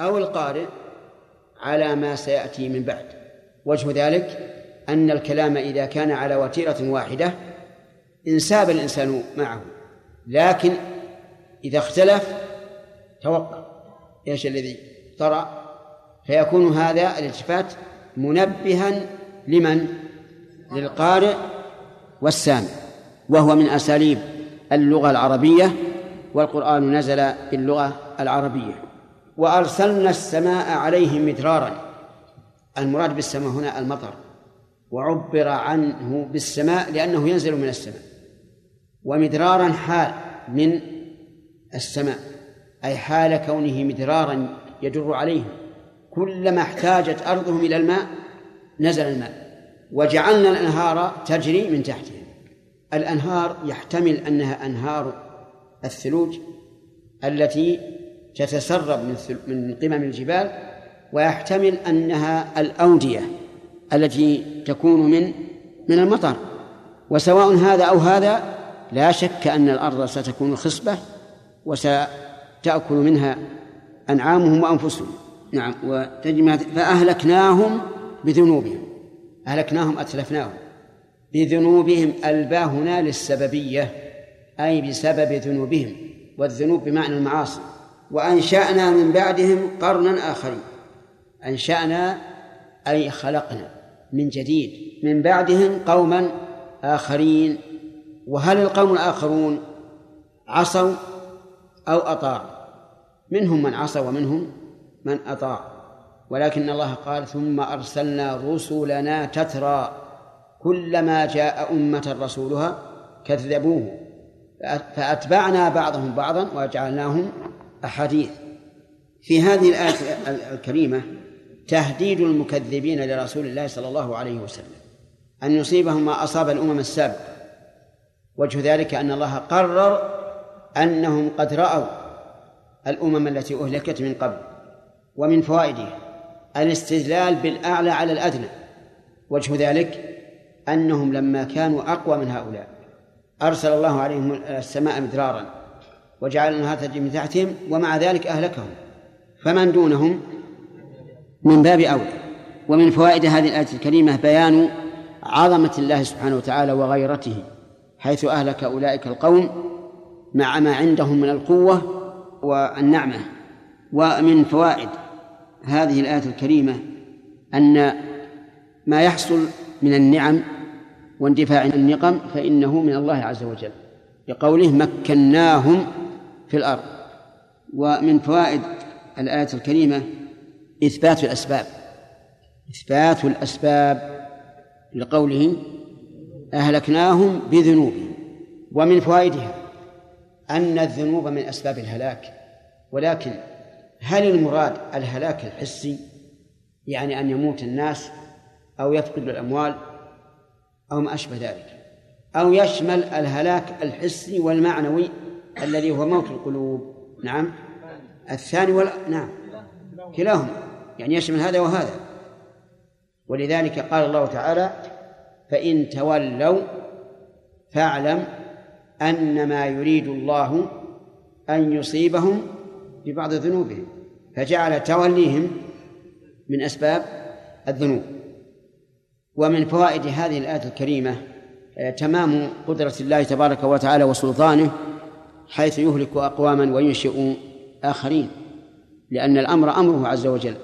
أو القارئ على ما سيأتي من بعد. وجه ذلك أن الكلام إذا كان على وتيرة واحدة انساب الإنسان معه لكن إذا اختلف توقف إيش الذي طرأ؟ فيكون هذا الالتفات منبها لمن؟ للقارئ والسامع. وهو من أساليب اللغة العربية والقرآن نزل باللغة العربية. وأرسلنا السماء عليهم مدرارا. المراد بالسماء هنا المطر. وعبر عنه بالسماء لأنه ينزل من السماء. ومدرارا حال من السماء. أي حال كونه مدرارا يجر عليهم كلما احتاجت أرضهم إلى الماء نزل الماء. وجعلنا الأنهار تجري من تحتهم الأنهار يحتمل أنها أنهار الثلوج التي تتسرب من من قمم الجبال ويحتمل أنها الأودية التي تكون من من المطر. وسواء هذا أو هذا لا شك أن الأرض ستكون خصبة وستأكل منها أنعامهم وأنفسهم. نعم وتجمع فأهلكناهم بذنوبهم. أهلكناهم أتلفناهم. بذنوبهم الباء هنا للسببية أي بسبب ذنوبهم والذنوب بمعنى المعاصي. وأنشأنا من بعدهم قرنا آخرين. أنشأنا أي خلقنا من جديد. من بعدهم قوما آخرين. وهل القوم الآخرون عصوا أو أطاعوا؟ منهم من عصى ومنهم من أطاع. ولكن الله قال ثم أرسلنا رسلنا تترى كلما جاء أمة رسولها كذبوه. فأتبعنا بعضهم بعضا وجعلناهم أحاديث. في هذه الآية الكريمة تهديد المكذبين لرسول الله صلى الله عليه وسلم أن يصيبهم ما أصاب الأمم السابقة. وجه ذلك أن الله قرر أنهم قد رأوا الأمم التي أهلكت من قبل ومن فوائدها الاستدلال بالأعلى على الأدنى. وجه ذلك أنهم لما كانوا أقوى من هؤلاء أرسل الله عليهم السماء مدرارا. وجعل الأنهار تجري من تحتهم ومع ذلك أهلكهم. فمن دونهم من باب أولى. ومن فوائد هذه الآية الكريمة بيان عظمة الله سبحانه وتعالى وغيرته حيث أهلك أولئك القوم مع ما عندهم من القوة والنعمة. ومن فوائد هذه الآية الكريمة أن ما يحصل من النعم واندفاع النقم فإنه من الله عز وجل. لقوله مكناهم في الأرض. ومن فوائد الآية الكريمة إثبات الأسباب. إثبات الأسباب لقوله أهلكناهم بذنوبهم. ومن فوائدها أن الذنوب من أسباب الهلاك. ولكن هل المراد الهلاك الحسي؟ يعني أن يموت الناس أو يفقد الأموال أو ما أشبه ذلك. أو يشمل الهلاك الحسي والمعنوي الذي هو موت القلوب. نعم. الثاني ولا نعم. كلاهما. يعني يشمل هذا وهذا. ولذلك قال الله تعالى فإن تولوا فاعلم أنما يريد الله أن يصيبهم ببعض ذنوبهم. فجعل توليهم من أسباب الذنوب. ومن فوائد هذه الآية الكريمة آه، تمام قدرة الله تبارك وتعالى وسلطانه حيث يهلك أقواما وينشئ آخرين لأن الأمر أمره عز وجل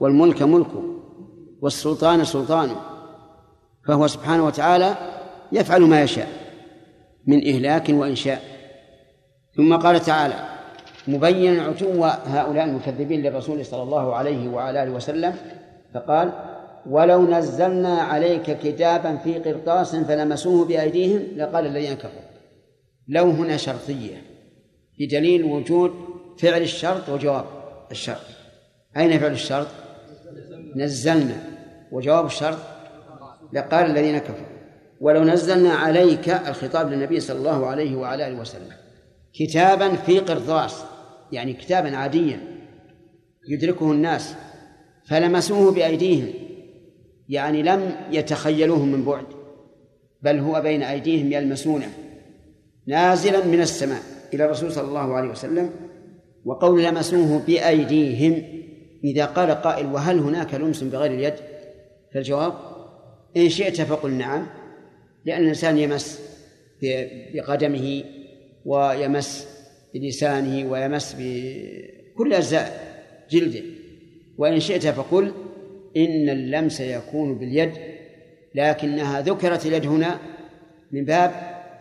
والملك ملكه والسلطان سلطانه فهو سبحانه وتعالى يفعل ما يشاء من إهلاك وإنشاء. ثم قال تعالى مبينا عتو هؤلاء المكذبين للرسول صلى الله عليه وعلى آله وسلم فقال ولو نزلنا عليك كتابا في قرطاس فلمسوه بأيديهم لقال الذين كفروا. لو هنا شرطية. بدليل وجود فعل الشرط وجواب الشرط. أين فعل الشرط؟ نزلنا. وجواب الشرط؟ لقال الذين كفروا. ولو نزلنا عليك الخطاب للنبي صلى الله عليه وعلى آله وسلم كتابا في قرطاس يعني كتابا عاديا يدركه الناس فلمسوه بأيديهم يعني لم يتخيلوه من بعد بل هو بين أيديهم يلمسونه نازلا من السماء. إلى الرسول صلى الله عليه وسلم وقول لمسوه بأيديهم إذا قال قائل وهل هناك لمس بغير اليد؟ فالجواب إن شئت فقل نعم لأن الإنسان يمس بقدمه ويمس بلسانه ويمس بكل أجزاء جلده وإن شئت فقل إن اللمس يكون باليد لكنها ذكرت اليد هنا من باب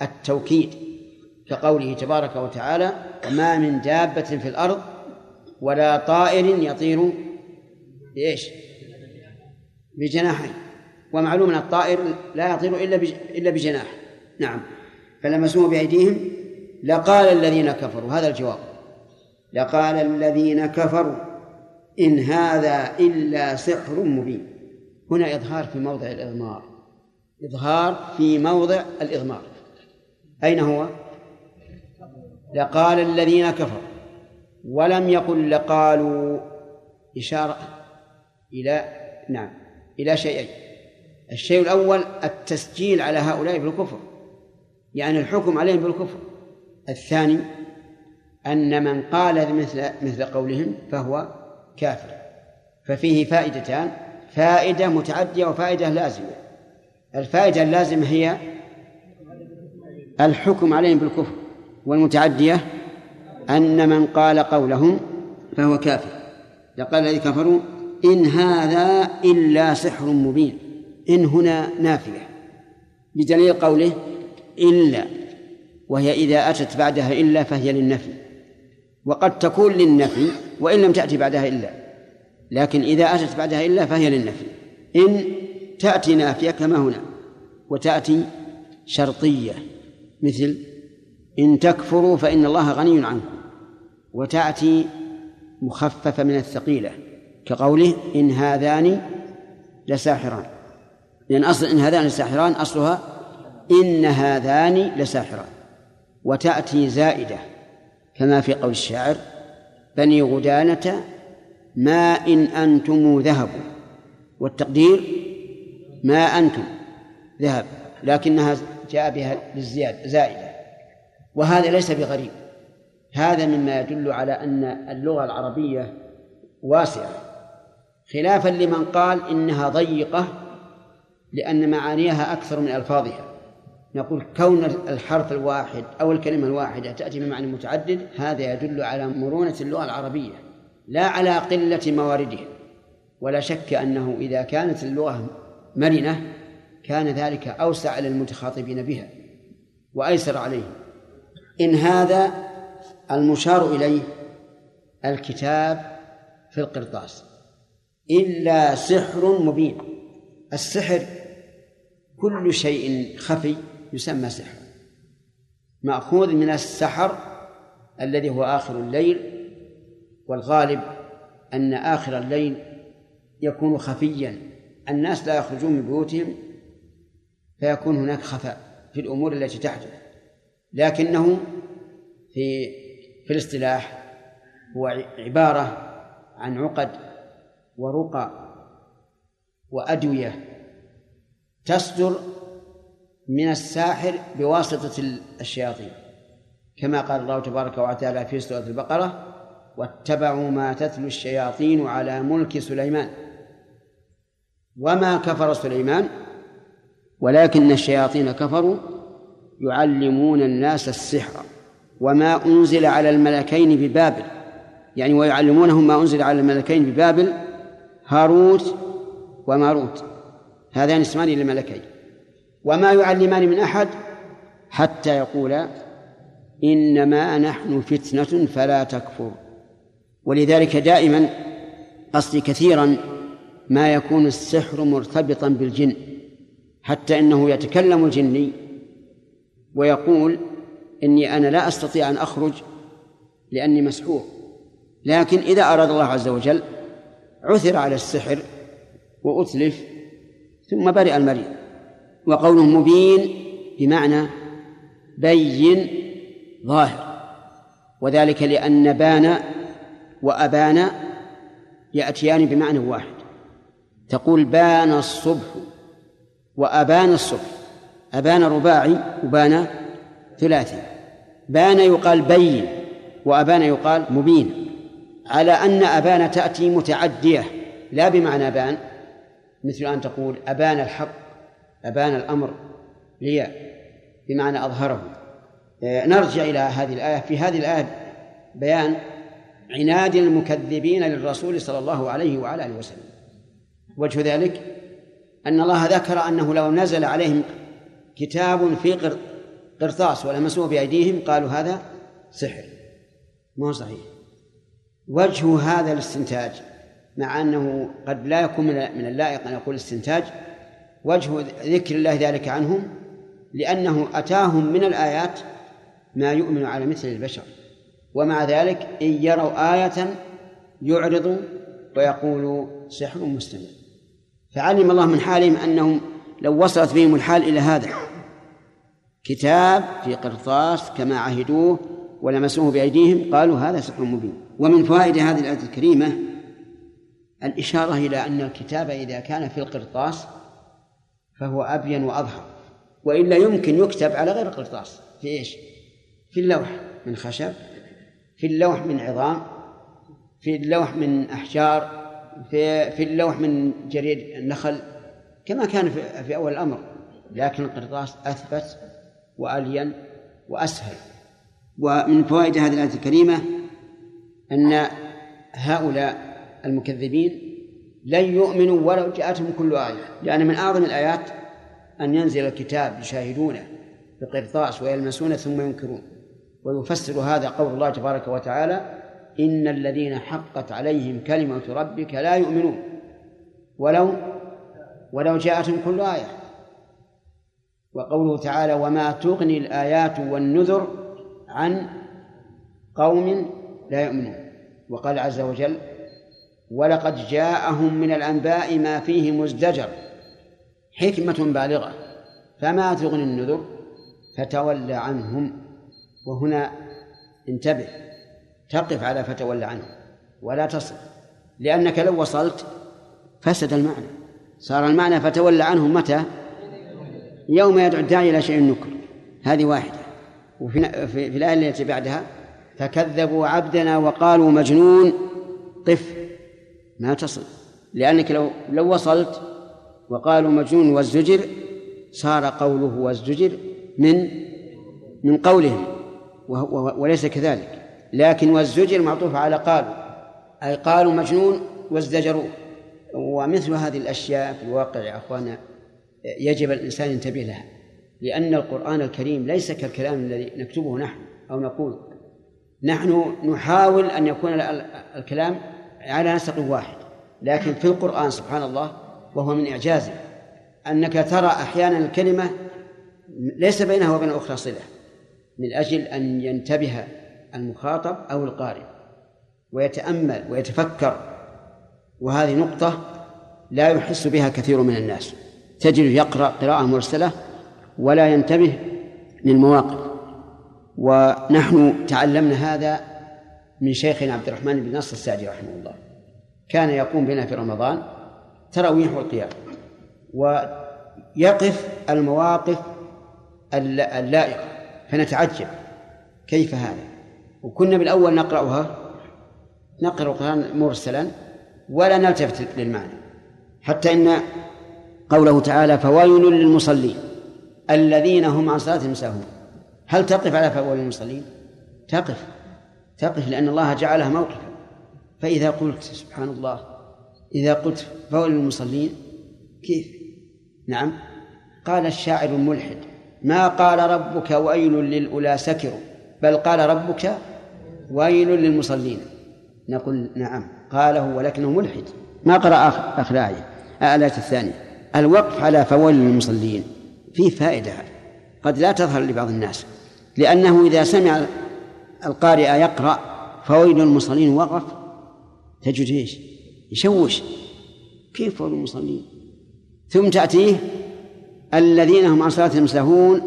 التوكيد. كقوله تبارك وتعالى وما من دابة في الأرض ولا طائر يطير بإيش؟ بجناحين. ومعلوم أن الطائر لا يطير إلا إلا بجناح. نعم. فلمسوه بأيديهم لقال الذين كفروا هذا الجواب. لقال الذين كفروا إن هذا إلا سحر مبين. هنا إظهار في موضع الإضمار. إظهار في موضع الإضمار. أين هو؟ لقال الذين كفروا. ولم يقل لقالوا إشارة إلى نعم إلى شيئين. الشيء الأول التسجيل على هؤلاء بالكفر يعني الحكم عليهم بالكفر. الثاني أن من قال مثل مثل قولهم فهو كافر. ففيه فائدتان فائدة متعدية وفائدة لازمة. الفائدة اللازمة هي الحكم عليهم بالكفر. والمتعدية أن من قال قولهم فهو كافر. لقال الذي كفروا إن هذا إلا سحر مبين. إن هنا نافية. بدليل قوله إلا وهي إذا أتت بعدها إلا فهي للنفي. وقد تكون للنفي وإن لم تأتي بعدها إلا لكن إذا أتت بعدها إلا فهي للنفي. إن تأتي نافية كما هنا وتأتي شرطية مثل إن تكفروا فإن الله غني عنكم وتأتي مخففة من الثقيلة كقوله إن هذان لساحران. لأن أصل إن هذان لساحران أصلها إن هذان لساحران. وتأتي زائدة كما في قول الشاعر بني غدانة ما إن أنتم ذهب. والتقدير ما أنتم ذهب لكنها جاء بها للزيادة زائدة. وهذا ليس بغريب. هذا مما يدل على أن اللغة العربية واسعة خلافا لمن قال إنها ضيقة لأن معانيها أكثر من ألفاظها. نقول كون الحرف الواحد أو الكلمة الواحدة تأتي بمعنى متعدد هذا يدل على مرونة اللغة العربية لا على قلة مواردها. ولا شك أنه إذا كانت اللغة مرنة كان ذلك أوسع للمتخاطبين بها وأيسر عليهم. إن هذا المشار إليه الكتاب في القرطاس. إلا سحر مبين. السحر كل شيء خفي يسمى سحر. مأخوذ من السحر الذي هو آخر الليل والغالب أن آخر الليل يكون خفيا. الناس لا يخرجون من بيوتهم فيكون هناك خفاء في الأمور التي تحدث. لكنه في في الاصطلاح هو عبارة عن عقد ورقى وأدوية تصدر من الساحر بواسطة الشياطين. كما قال الله تبارك وتعالى في سورة البقرة واتبعوا ما تتلو الشياطين على ملك سليمان. وما كفر سليمان ولكن الشياطين كفروا يعلمون الناس السحر وما أنزل على الملكين ببابل. يعني ويعلمونهم ما أنزل على الملكين ببابل هاروت وماروت. هذان اسمان للملكين وما يعلمان من أحد حتى يقولا إنما نحن فتنة فلا تكفر. ولذلك دائما قصدي كثيرا ما يكون السحر مرتبطا بالجن حتى إنه يتكلم الجني ويقول إني أنا لا أستطيع أن أخرج لأني مسحور. لكن إذا أراد الله عز وجل عثر على السحر وأتلف ثم برئ المريض. وقوله مبين بمعنى بين ظاهر. وذلك لأن بان وأبان يأتيان بمعنى واحد. تقول بان الصبح وأبان الصبح. أبان رباعي وبان ثلاثي. بان يقال بين وأبان يقال مبين. على أن أبان تأتي متعدية لا بمعنى بان. مثل أن تقول أبان الحق أبان الأمر لي بمعنى أظهره. آه، نرجع إلى هذه الآية. في هذه الآية بيان عناد المكذبين للرسول صلى الله عليه وعلى آله وسلم. وجه ذلك أن الله ذكر أنه لو نزل عليهم كتاب في قرطاس ولمسوه بأيديهم قالوا هذا سحر ما هو صحيح. وجه هذا الاستنتاج مع أنه قد لا يكون من اللائق أن يقول استنتاج وجه ذكر الله ذلك عنهم لأنه أتاهم من الآيات ما يؤمن على مثل البشر. ومع ذلك إن يروا آية يعرضوا ويقولوا سحر مستمر. فعلم الله من حالهم أنهم لو وصلت بهم الحال إلى هذا. كتاب في قرطاس كما عهدوه ولمسوه بأيديهم قالوا هذا سحر مبين. ومن فوائد هذه الآية الكريمة الإشارة إلى أن الكتاب إذا كان في القرطاس فهو أبين وأظهر. وإلا يمكن يكتب على غير القرطاس في إيش؟ في اللوح من خشب في اللوح من عظام في اللوح من أحجار في في اللوح من جريد النخل. كما كان في, في أول الأمر لكن القرطاس أثبت وألين وأسهل. ومن فوائد هذه الآية الكريمة أن هؤلاء المكذبين لن يؤمنوا ولو جاءتهم كل آية لأن من أعظم الآيات أن ينزل الكتاب يشاهدونه بقرطاس ويلمسونه ثم ينكرون. ويفسر هذا قول الله تبارك وتعالى إن الذين حقت عليهم كلمة ربك لا يؤمنون. ولو ولو جاءتهم كل آية. وقوله تعالى وما تغني الآيات والنذر عن قوم لا يؤمنون. وقال عز وجل ولقد جاءهم من الأنباء ما فيه مزدجر حكمة بالغة فما تغني النذر؟ فتول عنهم. وهنا انتبه تقف على فتولى عنهم ولا تصل لأنك لو وصلت فسد المعنى. صار المعنى فتولى عنهم متى؟ يوم يدعو الداعي إلى شيء نكر. هذه واحدة. وفي في, الآية التي بعدها فكذبوا عبدنا وقالوا مجنون. قف. ما تصل. لأنك لو لو وصلت وقالوا مجنون والزجر صار قوله والزجر من من قولهم. وليس كذلك. لكن والزجر معطوف على قالوا. أي قالوا مجنون وازدجروه. ومثل هذه الأشياء في الواقع يا أخوانا يجب الإنسان ينتبه لها لأن القرآن الكريم ليس كالكلام الذي نكتبه نحن أو نقوله نحن نحاول أن يكون الكلام على نسق واحد لكن في القرآن سبحان الله وهو من إعجازه أنك ترى أحيانا الكلمة ليس بينها وبين الأخرى صلة من أجل أن ينتبه المخاطب أو القارئ ويتأمل ويتفكر وهذه نقطة لا يحس بها كثير من الناس. تجد يقرأ قراءة مرسلة ولا ينتبه للمواقف. ونحن تعلمنا هذا من شيخنا عبد الرحمن بن نصر السعدي رحمه الله. كان يقوم بنا في رمضان تراويح والقيام ويقف المواقف اللائقة فنتعجب كيف هذا. وكنا بالأول نقرأها نقرأ القرآن مرسلا ولا نلتفت للمعنى. حتى إن قوله تعالى فويل للمصلين الذين هم عن صلاتهم ساهون. هل تقف على فويل للمصلين؟ تقف. تقف لأن الله جعلها موقفا. فإذا قلت سبحان الله إذا قلت فويل للمصلين كيف؟ نعم. قال الشاعر الملحد ما قال ربك ويل للأولى سكروا بل قال ربك ويل للمصلين. نقول نعم. قاله ولكنه ملحد. ما قرأ آخر آية الآية الثانية. الوقف على فويل للمصلين فيه فائدة. قد لا تظهر لبعض الناس. لأنه إذا سمع القارئ يقرأ فويل للمصلين وقف تجد إيش؟ يشوش. كيف فويل للمصلين؟ ثم تأتيه الذين هم عن صلاتهم سهون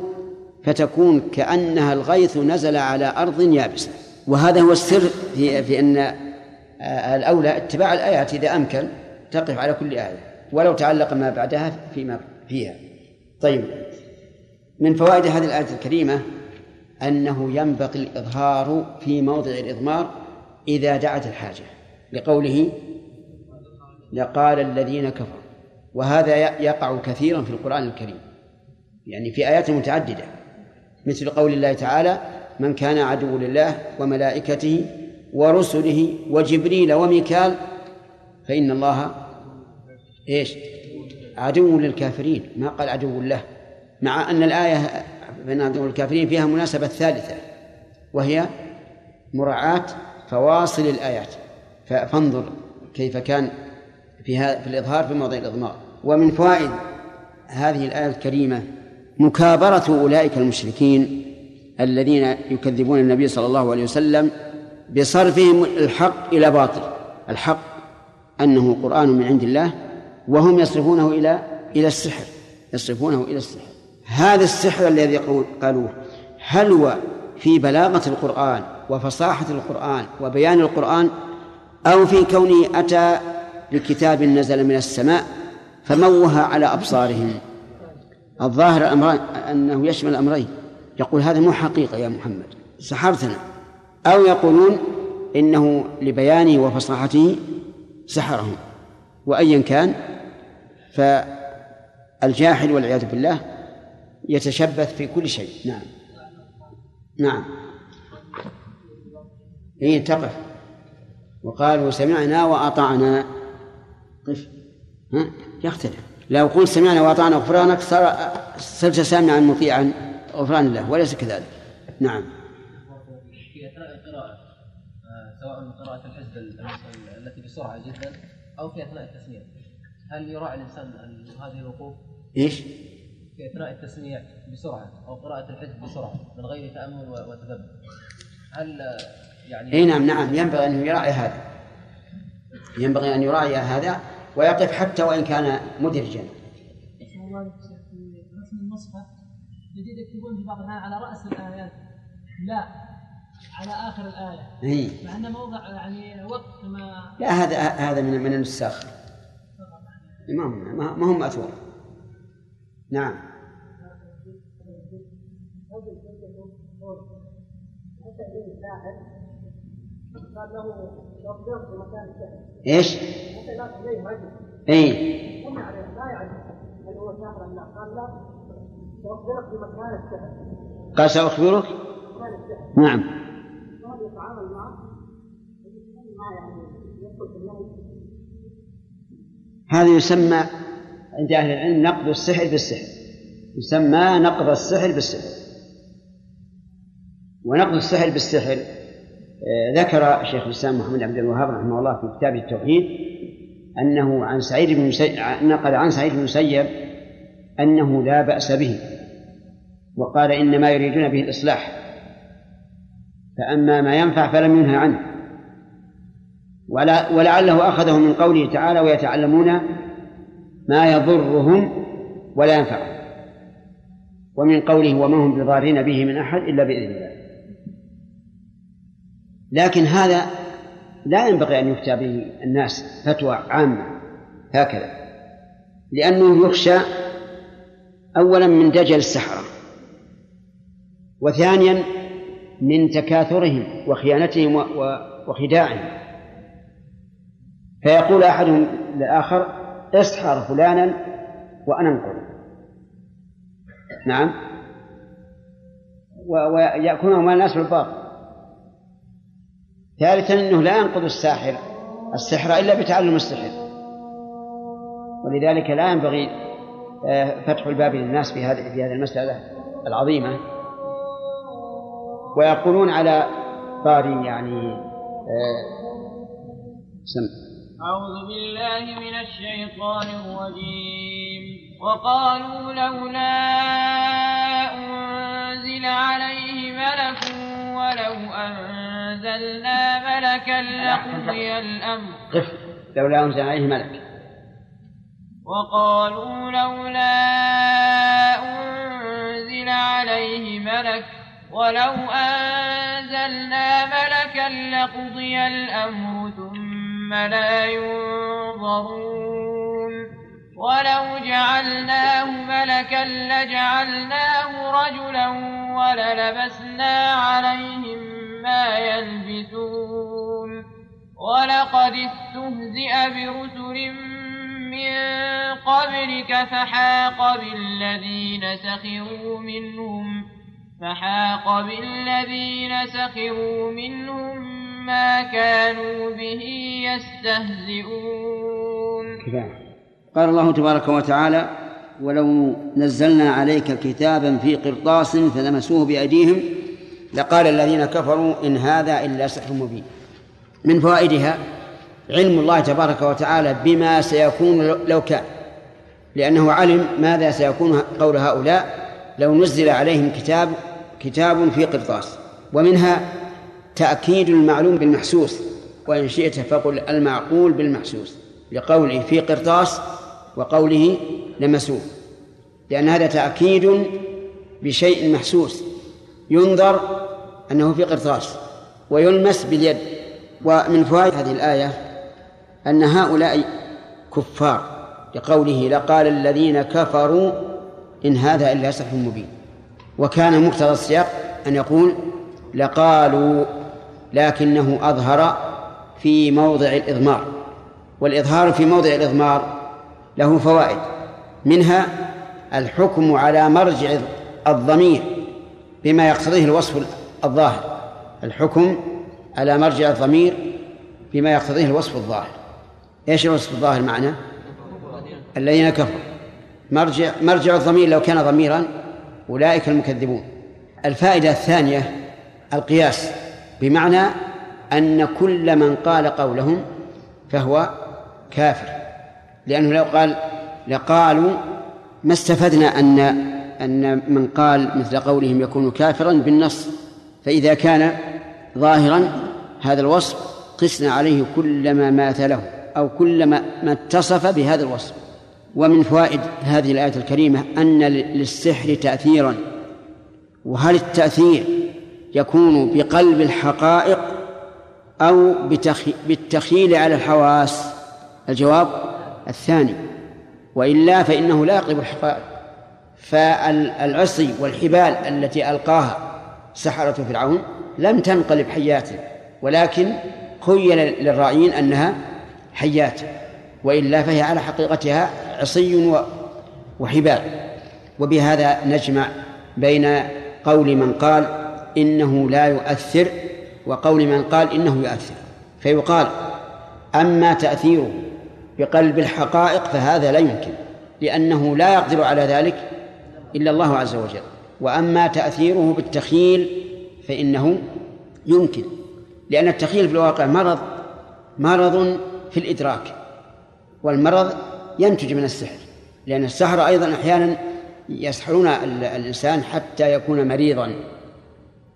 فتكون كأنها الغيث نزل على أرض يابسة. وهذا هو السر في, في أن الأولى اتباع الآيات إذا أمكن تقف على كل آية ولو تعلق ما بعدها فيما فيها. طيب من فوائد هذه الآية الكريمة أنه ينبغي الإظهار في موضع الإضمار إذا دعت الحاجة لقوله لقال الذين كفروا. وهذا يقع كثيرا في القرآن الكريم يعني في آيات متعددة مثل قول الله تعالى من كان عدو لله وملائكته ورسله وجبريل وميكال فإن الله إيش؟ عدو للكافرين ما قال عدو له مع أن الآية فإن عدو للكافرين فيها مناسبة ثالثة وهي مراعاة فواصل الآيات فانظر كيف كان في في الإظهار في موضع الإضمار ومن فوائد هذه الآية الكريمة مكابرة أولئك المشركين الذين يكذبون النبي صلى الله عليه وسلم بصرفهم الحق إلى باطل. الحق أنه قرآن من عند الله وهم يصرفونه إلى إلى السحر يصرفونه إلى السحر. هذا السحر الذي قالوه هل هو في بلاغة القرآن وفصاحة القرآن وبيان القرآن أو في كونه أتى لكتاب نزل من السماء فموه على أبصارهم؟ الظاهر أنه يشمل الأمرين يقول هذا مو حقيقة يا محمد. سحرتنا. أو يقولون إنه لبيانه وفصاحته سحرهم. وأيا كان فالجاحد والعياذ بالله يتشبث في كل شيء. نعم. نعم. إيه تقف وقالوا سمعنا وأطعنا. قف ها؟ يختلف. لو قلت سمعنا وأطعنا غفرانك صرت سامعا مطيعا غفران الله وليس كذلك. نعم. سواء قراءة الحزب التي بسرعة جدا أو في أثناء التسميع. هل يراعي الإنسان هذه الوقوف؟ إيش؟ في أثناء التسميع بسرعة أو قراءة الحزب بسرعة من غير تأمل وتدبر هل يعني إي نعم نعم. ينبغي أن يراعي هذا. ينبغي أن يراعي هذا ويقف حتى وإن كان مدرجا. رسم المصحف جديد يكتبون في بعض الأحيان على رأس الآيات. لا. على آخر الآية إيه؟ مع موضع يعني وقت ما لا هذا هذا من من النساخ ما ما ما هم مأثور نعم إيش؟ إي قال سأخبرك؟ نعم يتعامل معه هذا يسمى عند أهل العلم نقض السحر بالسحر. يسمى نقض السحر بالسحر. ونقض السحر بالسحر آه، ذكر شيخ الإسلام محمد عبد الوهاب رحمه الله في كتابه التوحيد أنه عن سعيد بن مسيب نقل عن سعيد بن المسيب أنه لا بأس به وقال إنما يريدون به الإصلاح. فأما ما ينفع فلم ينهى عنه. ولا ولعله أخذه من قوله تعالى ويتعلمون ما يضرهم ولا ينفعهم. ومن قوله وما هم بضارين به من أحد إلا بإذن الله. لكن هذا لا ينبغي أن يفتى به الناس فتوى عامة هكذا. لأنه يخشى أولا من دجل السحرة وثانيا من تكاثرهم وخيانتهم وخداعهم. فيقول أحدهم للآخر اسحر فلانا وأنا انقل نعم. ويأكلهم الناس بالباطل. ثالثا أنه لا ينقض الساحر السحر إلا بتعلم السحر. ولذلك لا ينبغي آه، فتح الباب للناس في هذه في هذه المسألة العظيمة. ويقولون على طاري يعني آه، سم. أعوذ بالله من الشيطان الرجيم. وقالوا لولا أنزل عليه ملك ولو أنزلنا ملكا لقضي الأمر. قف. لولا أنزل عليه ملك. وقالوا لولا أنزل عليه ملك ولو أنزلنا ملكا لقضي الأمر ثم لا ينظرون ولو جعلناه ملكا لجعلناه رجلا وللبسنا عليهم ما يلبسون ولقد استهزئ برسل من قبلك فحاق بالذين سخروا منهم فحاق بالذين سخروا منهم ما كانوا به يستهزئون. قال الله تبارك وتعالى ولو نزلنا عليك كتابا في قرطاس فلمسوه بأيديهم لقال الذين كفروا إن هذا إلا سحر مبين. من فوائدها علم الله تبارك وتعالى بما سيكون لو كان لأنه علم ماذا سيكون قول هؤلاء؟ لو نزل عليهم كتاب كتاب في قرطاس ومنها تأكيد المعلوم بالمحسوس وإن شئت فقل المعقول بالمحسوس لقوله في قرطاس وقوله لمسوه لأن هذا تأكيد بشيء محسوس ينظر أنه في قرطاس ويلمس باليد ومن فوائد هذه الآية أن هؤلاء كفار لقوله لقال الذين كفروا إن هذا إلا سحر مبين. وكان مقتضى السياق أن يقول لقالوا لكنه أظهر في موضع الإضمار. والإظهار في موضع الإضمار له فوائد. منها الحكم على مرجع الضمير بما يقتضيه الوصف الظاهر. الحكم على مرجع الضمير بما يقتضيه الوصف الظاهر. إيش الوصف الظاهر معنى الذين كفروا. مرجع مرجع الضمير لو كان ضميرا أولئك المكذبون. الفائدة الثانية القياس بمعنى أن كل من قال قولهم فهو كافر. لأنه لو قال لقالوا ما استفدنا أن أن من قال مثل قولهم يكون كافرا بالنص. فإذا كان ظاهرا هذا الوصف قسنا عليه كل ما مات له أو كل ما اتصف بهذا الوصف. ومن فوائد هذه الآية الكريمة أن للسحر تأثيرا. وهل التأثير يكون بقلب الحقائق أو بالتخيل على الحواس؟ الجواب الثاني. وإلا فإنه لا يقلب الحقائق. فالعصي والحبال التي ألقاها سحرة فرعون لم تنقلب حيات ولكن خيل للراعين أنها حيات وإلا فهي على حقيقتها عصي وحبال. وبهذا نجمع بين قول من قال إنه لا يؤثر وقول من قال إنه يؤثر. فيقال أما تأثيره بقلب الحقائق فهذا لا يمكن لأنه لا يقدر على ذلك إلا الله عز وجل. وأما تأثيره بالتخيل فإنه يمكن لأن التخيل في الواقع مرض مرض في الإدراك والمرض ينتج من السحر لأن السحر أيضا أحيانا يسحرون الإنسان حتى يكون مريضا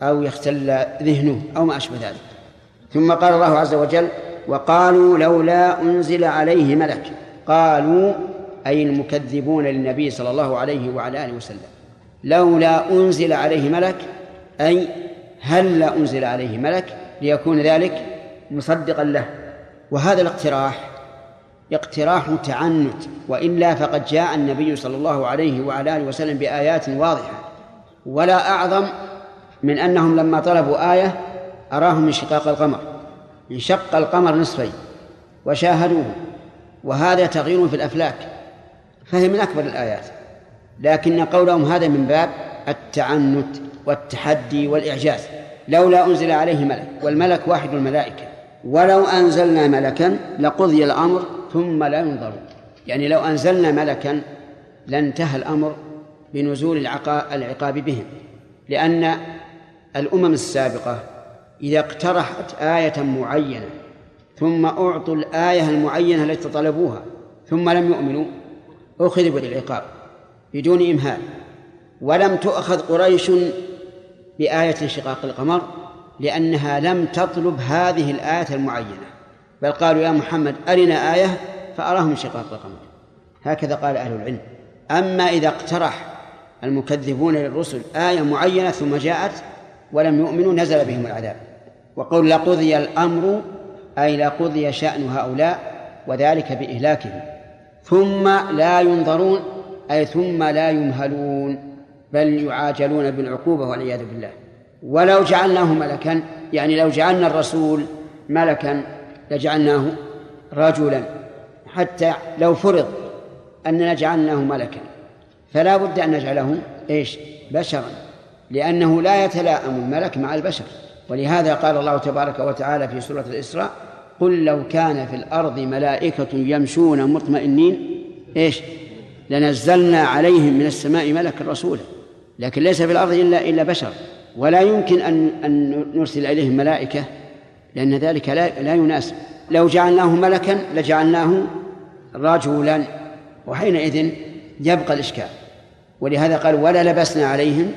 أو يختل ذهنه أو ما أشبه ذلك. ثم قال الله عز وجل وقالوا لولا أنزل عليه ملك. قالوا أي المكذبون للنبي صلى الله عليه وعلى آله وسلم لولا أنزل عليه ملك أي هل لا أنزل عليه ملك ليكون ذلك مصدقا له؟ وهذا الاقتراح اقتراح تعنت وإلا فقد جاء النبي صلى الله عليه وعلى آله وسلم بآيات واضحة. ولا أعظم من أنهم لما طلبوا آية أراهم انشقاق القمر انشق القمر نصفين وشاهدوه. وهذا تغيير في الأفلاك فهي من أكبر الآيات. لكن قولهم هذا من باب التعنت والتحدي والإعجاز. لولا أنزل عليه ملك والملك واحد الملائكة. ولو أنزلنا ملكا لقضي الأمر ثم لا ينظرون يعني لو أنزلنا ملكا لانتهى الأمر بنزول العقاب بهم. لأن الأمم السابقة إذا اقترحت آية معينة ثم أعطوا الآية المعينة التي طلبوها ثم لم يؤمنوا أخذوا بالعقاب بدون إمهال. ولم تؤخذ قريش بآية انشقاق القمر لأنها لم تطلب هذه الآية المعينة. بل قالوا يا محمد أرنا آية فأراهم انشقاق القمر. هكذا قال أهل العلم. أما إذا اقترح المكذبون للرسل آية معينة ثم جاءت ولم يؤمنوا نزل بهم العذاب. وقول لقضي الأمر أي لقضي شأن هؤلاء وذلك بإهلاكهم. ثم لا ينظرون أي ثم لا يمهلون بل يعاجلون بالعقوبة والعياذ بالله. ولو جعلناه ملكا يعني لو جعلنا الرسول ملكا لجعلناه رجلا حتى لو فرض أننا جعلناه ملكا. فلا بد أن نجعله إيش؟ بشرا لأنه لا يتلاءم الملك مع البشر. ولهذا قال الله تبارك وتعالى في سورة الإسراء قل لو كان في الأرض ملائكة يمشون مطمئنين إيش؟ لنزلنا عليهم من السماء ملكا رسولا. لكن ليس في الأرض إلا إلا بشر. ولا يمكن أن أن نرسل إليهم ملائكة لأن ذلك لا لا يناسب. لو جعلناه ملكا لجعلناه رجلا. وحينئذ يبقى الإشكال. ولهذا قال ولا لبسنا عليهم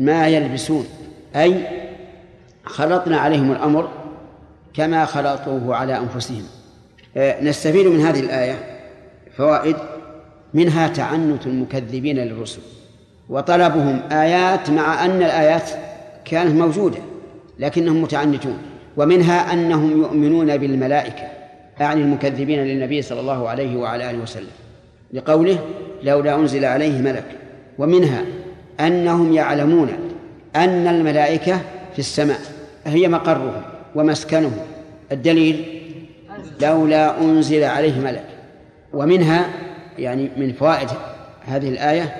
ما يلبسون. أي خلطنا عليهم الأمر كما خلطوه على أنفسهم. آه، نستفيد من هذه الآية فوائد. منها تعنت المكذبين للرسل. وطلبهم آيات مع أن الآيات كانت موجودة لكنهم متعنتون. ومنها أنهم يؤمنون بالملائكة أعني المكذبين للنبي صلى الله عليه وعلى آله وسلم لقوله لولا أنزل عليه ملك. ومنها أنهم يعلمون أن الملائكة في السماء هي مقرهم ومسكنهم. الدليل لولا أنزل عليه ملك. ومنها يعني من فوائد هذه الآية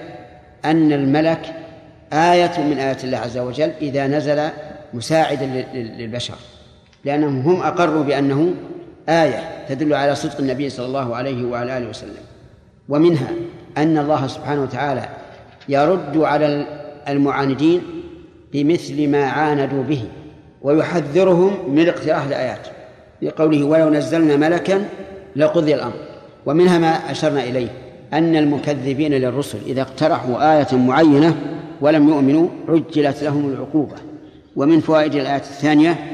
أن الملك آية من آيات الله عز وجل إذا نزل مساعدا للبشر. لأنهم هم أقروا بأنه آية تدل على صدق النبي صلى الله عليه وعلى آله وسلم. ومنها أن الله سبحانه وتعالى يرد على المعاندين بمثل ما عاندوا به ويحذرهم من اقتراح الآيات لقوله ولو نزلنا ملكا لقضي الأمر ومنها ما أشرنا إليه أن المكذبين للرسل إذا اقترحوا آية معينة ولم يؤمنوا عجلت لهم العقوبة. ومن فوائد الآية الثانية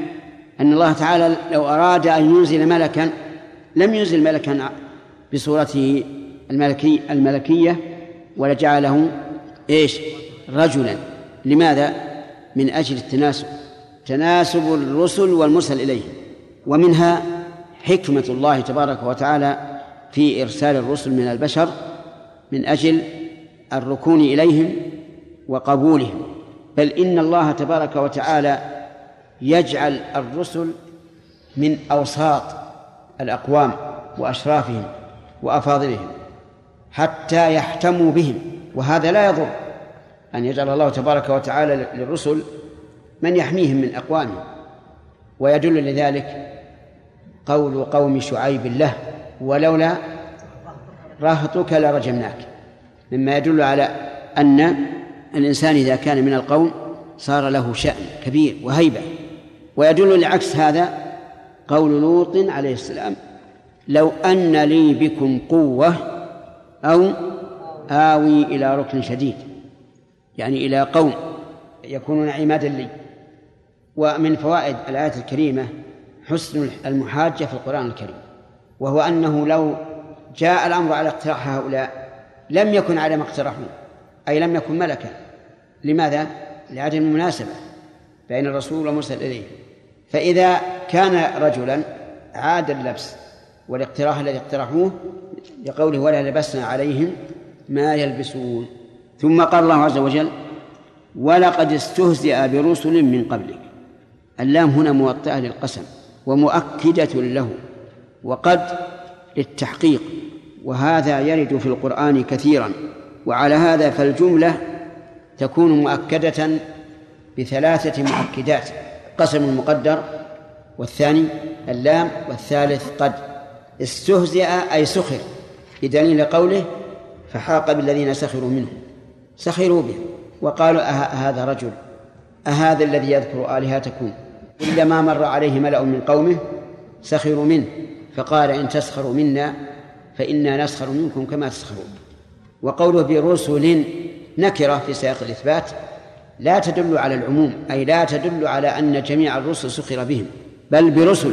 أن الله تعالى لو أراد أن ينزل ملكا لم ينزل ملكا بصورته الملكي الملكية ولجعله إيش؟ رجلا لماذا؟ من أجل التناسب تناسب الرسل والمرسل إليه ومنها حكمة الله تبارك وتعالى في إرسال الرسل من البشر من أجل الركون إليهم وقبولهم بل إن الله تبارك وتعالى يجعل الرسل من أوساط الأقوام وأشرافهم وأفاضلهم حتى يحتموا بهم وهذا لا يضر. أن يجعل الله تبارك وتعالى للرسل من يحميهم من أقوامهم. ويدل لذلك قول قوم شعيب له ولولا رهطك لرجمناك. مما يدل على أن الإنسان إذا كان من القوم صار له شأن كبير وهيبة. ويدل لعكس هذا قول لوط عليه السلام لو أن لي بكم قوة أو آوي إلى ركن شديد يعني إلى قوم يكونون عمادا لي. ومن فوائد الآية الكريمة حسن المحاجة في القرآن الكريم وهو أنه لو جاء الأمر على اقتراح هؤلاء لم يكن على ما اقترحوا أي لم يكن ملكا. لماذا؟ لعدم المناسبة بين الرسول والمرسل إليه. فإذا كان رجلا عاد اللبس والاقتراح الذي اقترحوه لقوله ولا لبسنا عليهم ما يلبسون. ثم قال الله عز وجل ولقد استهزئ برسل من قبلك. اللام هنا موطئة للقسم ومؤكدة له وقد للتحقيق وهذا يرد في القرآن كثيرا وعلى هذا فالجملة تكون مؤكدة بثلاثة مؤكدات. قسم المقدر والثاني اللام والثالث قد استهزئ أي سخر بدليل قوله فحاق بالذين سخروا منه سخروا به وقالوا أهذا رجل؟ أهذا الذي يذكر آلهتكم؟ كلما مر عليه ملأ من قومه سخروا منه فقال إن تسخروا منا فإنا نسخر منكم كما تسخرون. وقوله برسل نكرة في سياق الإثبات لا تدل على العموم أي لا تدل على أن جميع الرسل سخر بهم بل برسل.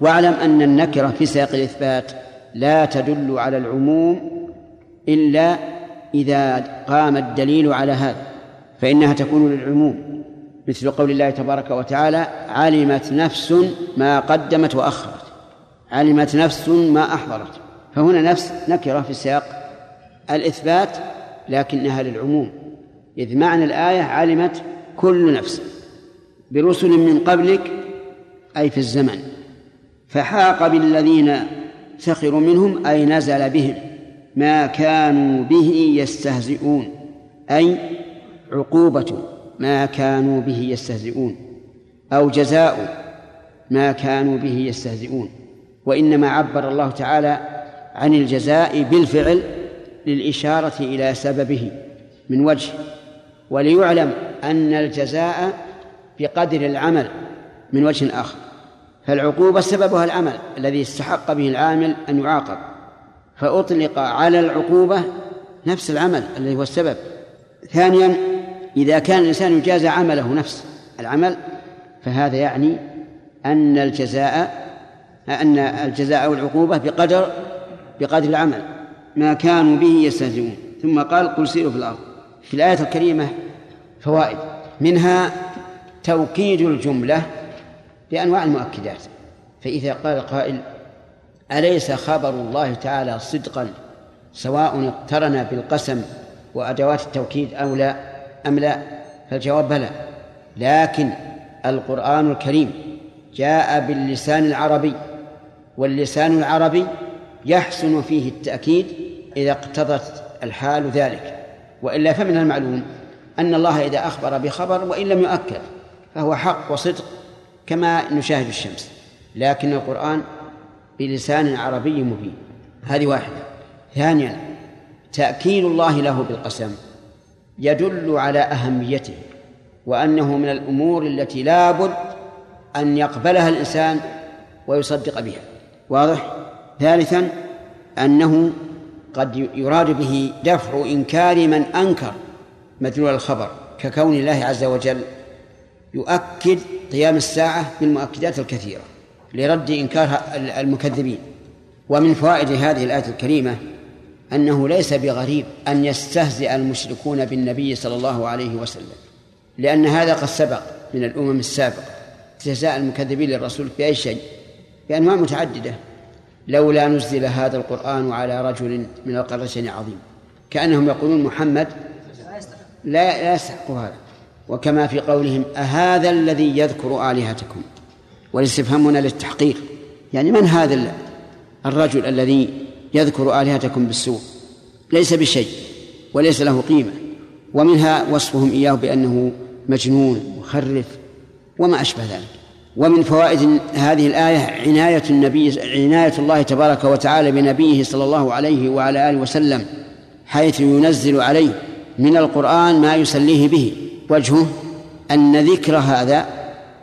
واعلم أن النكرة في سياق الإثبات لا تدل على العموم إلا إذا قام الدليل على هذا فإنها تكون للعموم. مثل قول الله تبارك وتعالى علمت نفس ما قدمت وأخرت علمت نفس ما أحضرت. فهنا نفس نكرة في سياق الإثبات لكنها للعموم. إذ معنى الآية علمت كل نفس برسل من قبلك أي في الزمن فحاق بالذين سخروا منهم أي نزل بهم ما كانوا به يستهزئون أي عقوبة ما كانوا به يستهزئون أو جزاء ما كانوا به يستهزئون. وإنما عبر الله تعالى عن الجزاء بالفعل للإشارة إلى سببه من وجه وليعلم أن الجزاء بقدر العمل من وجه آخر. فالعقوبة سببها العمل الذي استحق به العامل أن يعاقب. فأطلق على العقوبة نفس العمل الذي هو السبب. ثانيا إذا كان الإنسان يجازى عمله نفس العمل فهذا يعني أن الجزاء أن الجزاء أو العقوبة بقدر بقدر العمل. ما كانوا به يستهزئون. ثم قال قل سيروا في الأرض. في الآية الكريمة فوائد. منها توكيد الجملة بأنواع المؤكدات. فإذا قال قائل أليس خبر الله تعالى صدقا سواء اقترن بالقسم وأدوات التوكيد أو لا؟ أم لا؟ فالجواب بلى. لكن القرآن الكريم جاء باللسان العربي واللسان العربي يحسن فيه التأكيد إذا اقتضت الحال ذلك. وإلا فمن المعلوم أن الله إذا أخبر بخبر وإن لم يؤكد فهو حق وصدق كما نشاهد الشمس. لكن القرآن بلسان عربي مبين. هذه واحدة. ثانيا تأكيد الله له بالقسم يدل على أهميته وأنه من الأمور التي لا بد أن يقبلها الإنسان ويصدق بها. واضح؟ ثالثا أنه قد يراد به دفع إنكار من أنكر مدلول الخبر ككون الله عز وجل يؤكد قيام الساعة بالمؤكدات الكثيرة لرد إنكار المكذبين. ومن فوائد هذه الآية الكريمة أنه ليس بغريب أن يستهزئ المشركون بالنبي صلى الله عليه وسلم لأن هذا قد سبق من الأمم السابقة استهزاء المكذبين للرسول بأي شيء بأنواع متعددة. لولا نزل هذا القرآن على رجل من القريتين عظيم. كأنهم يقولون محمد لا لا يستحق هذا. وكما في قولهم أهذا الذي يذكر آلهتكم؟ والاستفهام هنا للتحقيق. يعني من هذا الرجل الذي يذكر آلهتكم بالسوء؟ ليس بشيء وليس له قيمة. ومنها وصفهم إياه بأنه مجنون مخرف وما أشبه ذلك. ومن فوائد هذه الآية عناية النبي عناية الله تبارك وتعالى بنبيه صلى الله عليه وعلى آله وسلم حيث ينزل عليه من القرآن ما يسليه به. وجهه أن ذكر هذا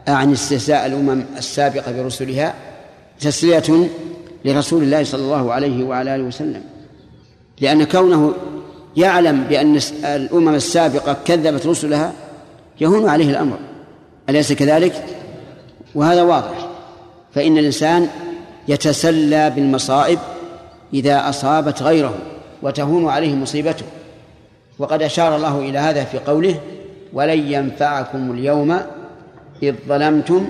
أعني استهزاء الأمم السابقة برسلها تسلية لرسول الله صلى الله عليه وعلى آله وسلم. لأن كونه يعلم بأن الأمم السابقة كذبت رسلها يهون عليه الأمر. أليس كذلك؟ وهذا واضح. فإن الإنسان يتسلى بالمصائب إذا أصابت غيره وتهون عليه مصيبته. وقد أشار الله إلى هذا في قوله ولن ينفعكم اليوم إذ ظلمتم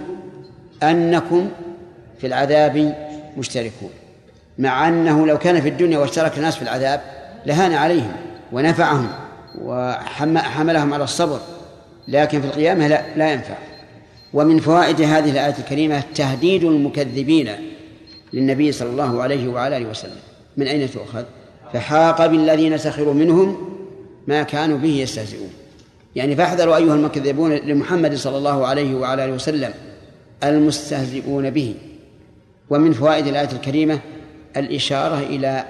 أنكم في العذاب مشتركون. مع أنه لو كان في الدنيا واشترك الناس في العذاب لهان عليهم ونفعهم وحملهم على الصبر لكن في القيامة لا, لا ينفع. ومن فوائد هذه الآية الكريمة تهديد المكذبين للنبي صلى الله عليه وعلى آله وسلم. من أين تؤخذ؟ فحاق بالذين سخروا منهم ما كانوا به يستهزئون. يعني فاحذروا أيها المكذبون لمحمد صلى الله عليه وعلى آله وسلم المستهزئون به. ومن فوائد الآية الكريمة الإشارة إلى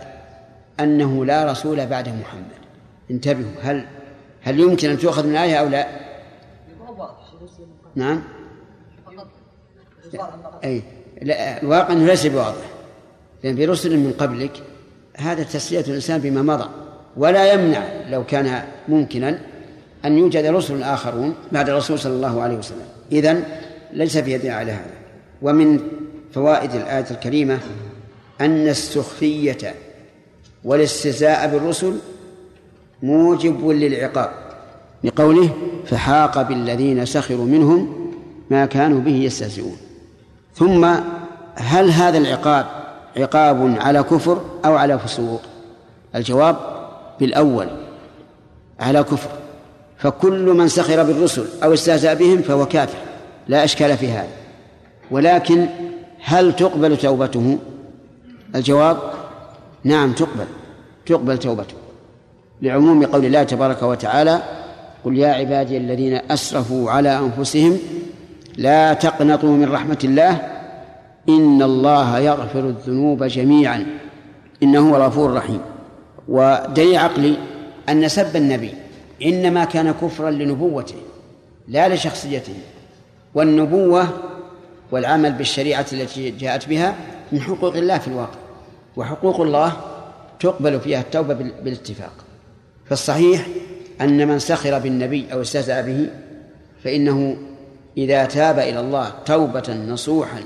أنه لا رسول بعد محمد. انتبهوا هل هل يمكن أن تؤخذ من الآية أو لا؟ نعم. أي لا الواقع أنه ليس بواضح. لأن في رسل من قبلك هذا تسلية الإنسان بما مضى. ولا يمنع لو كان ممكنا أن يوجد رسل آخرون بعد الرسول صلى الله عليه وسلم. إذن ليس في يدنا على هذا. ومن فوائد الآية الكريمة أن السخفية والاستهزاء بالرسل موجب للعقاب. لقوله فحاق بالذين سخروا منهم ما كانوا به يستهزئون. ثم هل هذا العقاب عقاب على كفر أو على فسوق؟ الجواب بالأول على كفر. فكل من سخر بالرسل أو استهزأ بهم فهو كافر لا أشكال في هذا. ولكن هل تقبل توبته؟ الجواب نعم تقبل تقبل توبته لعموم قول الله تبارك وتعالى قل يا عبادي الذين أسرفوا على أنفسهم لا تقنطوا من رحمة الله. إن الله يغفر الذنوب جميعا. إنه هو الغفور الرحيم. ودليل عقلي أن سب النبي إنما كان كفرا لنبوته لا لشخصيته. والنبوة والعمل بالشريعة التي جاءت بها من حقوق الله في الواقع. وحقوق الله تقبل فيها التوبة بالاتفاق. فالصحيح أن من سخر بالنبي أو استهزأ به فإنه إذا تاب إلى الله توبة نصوحا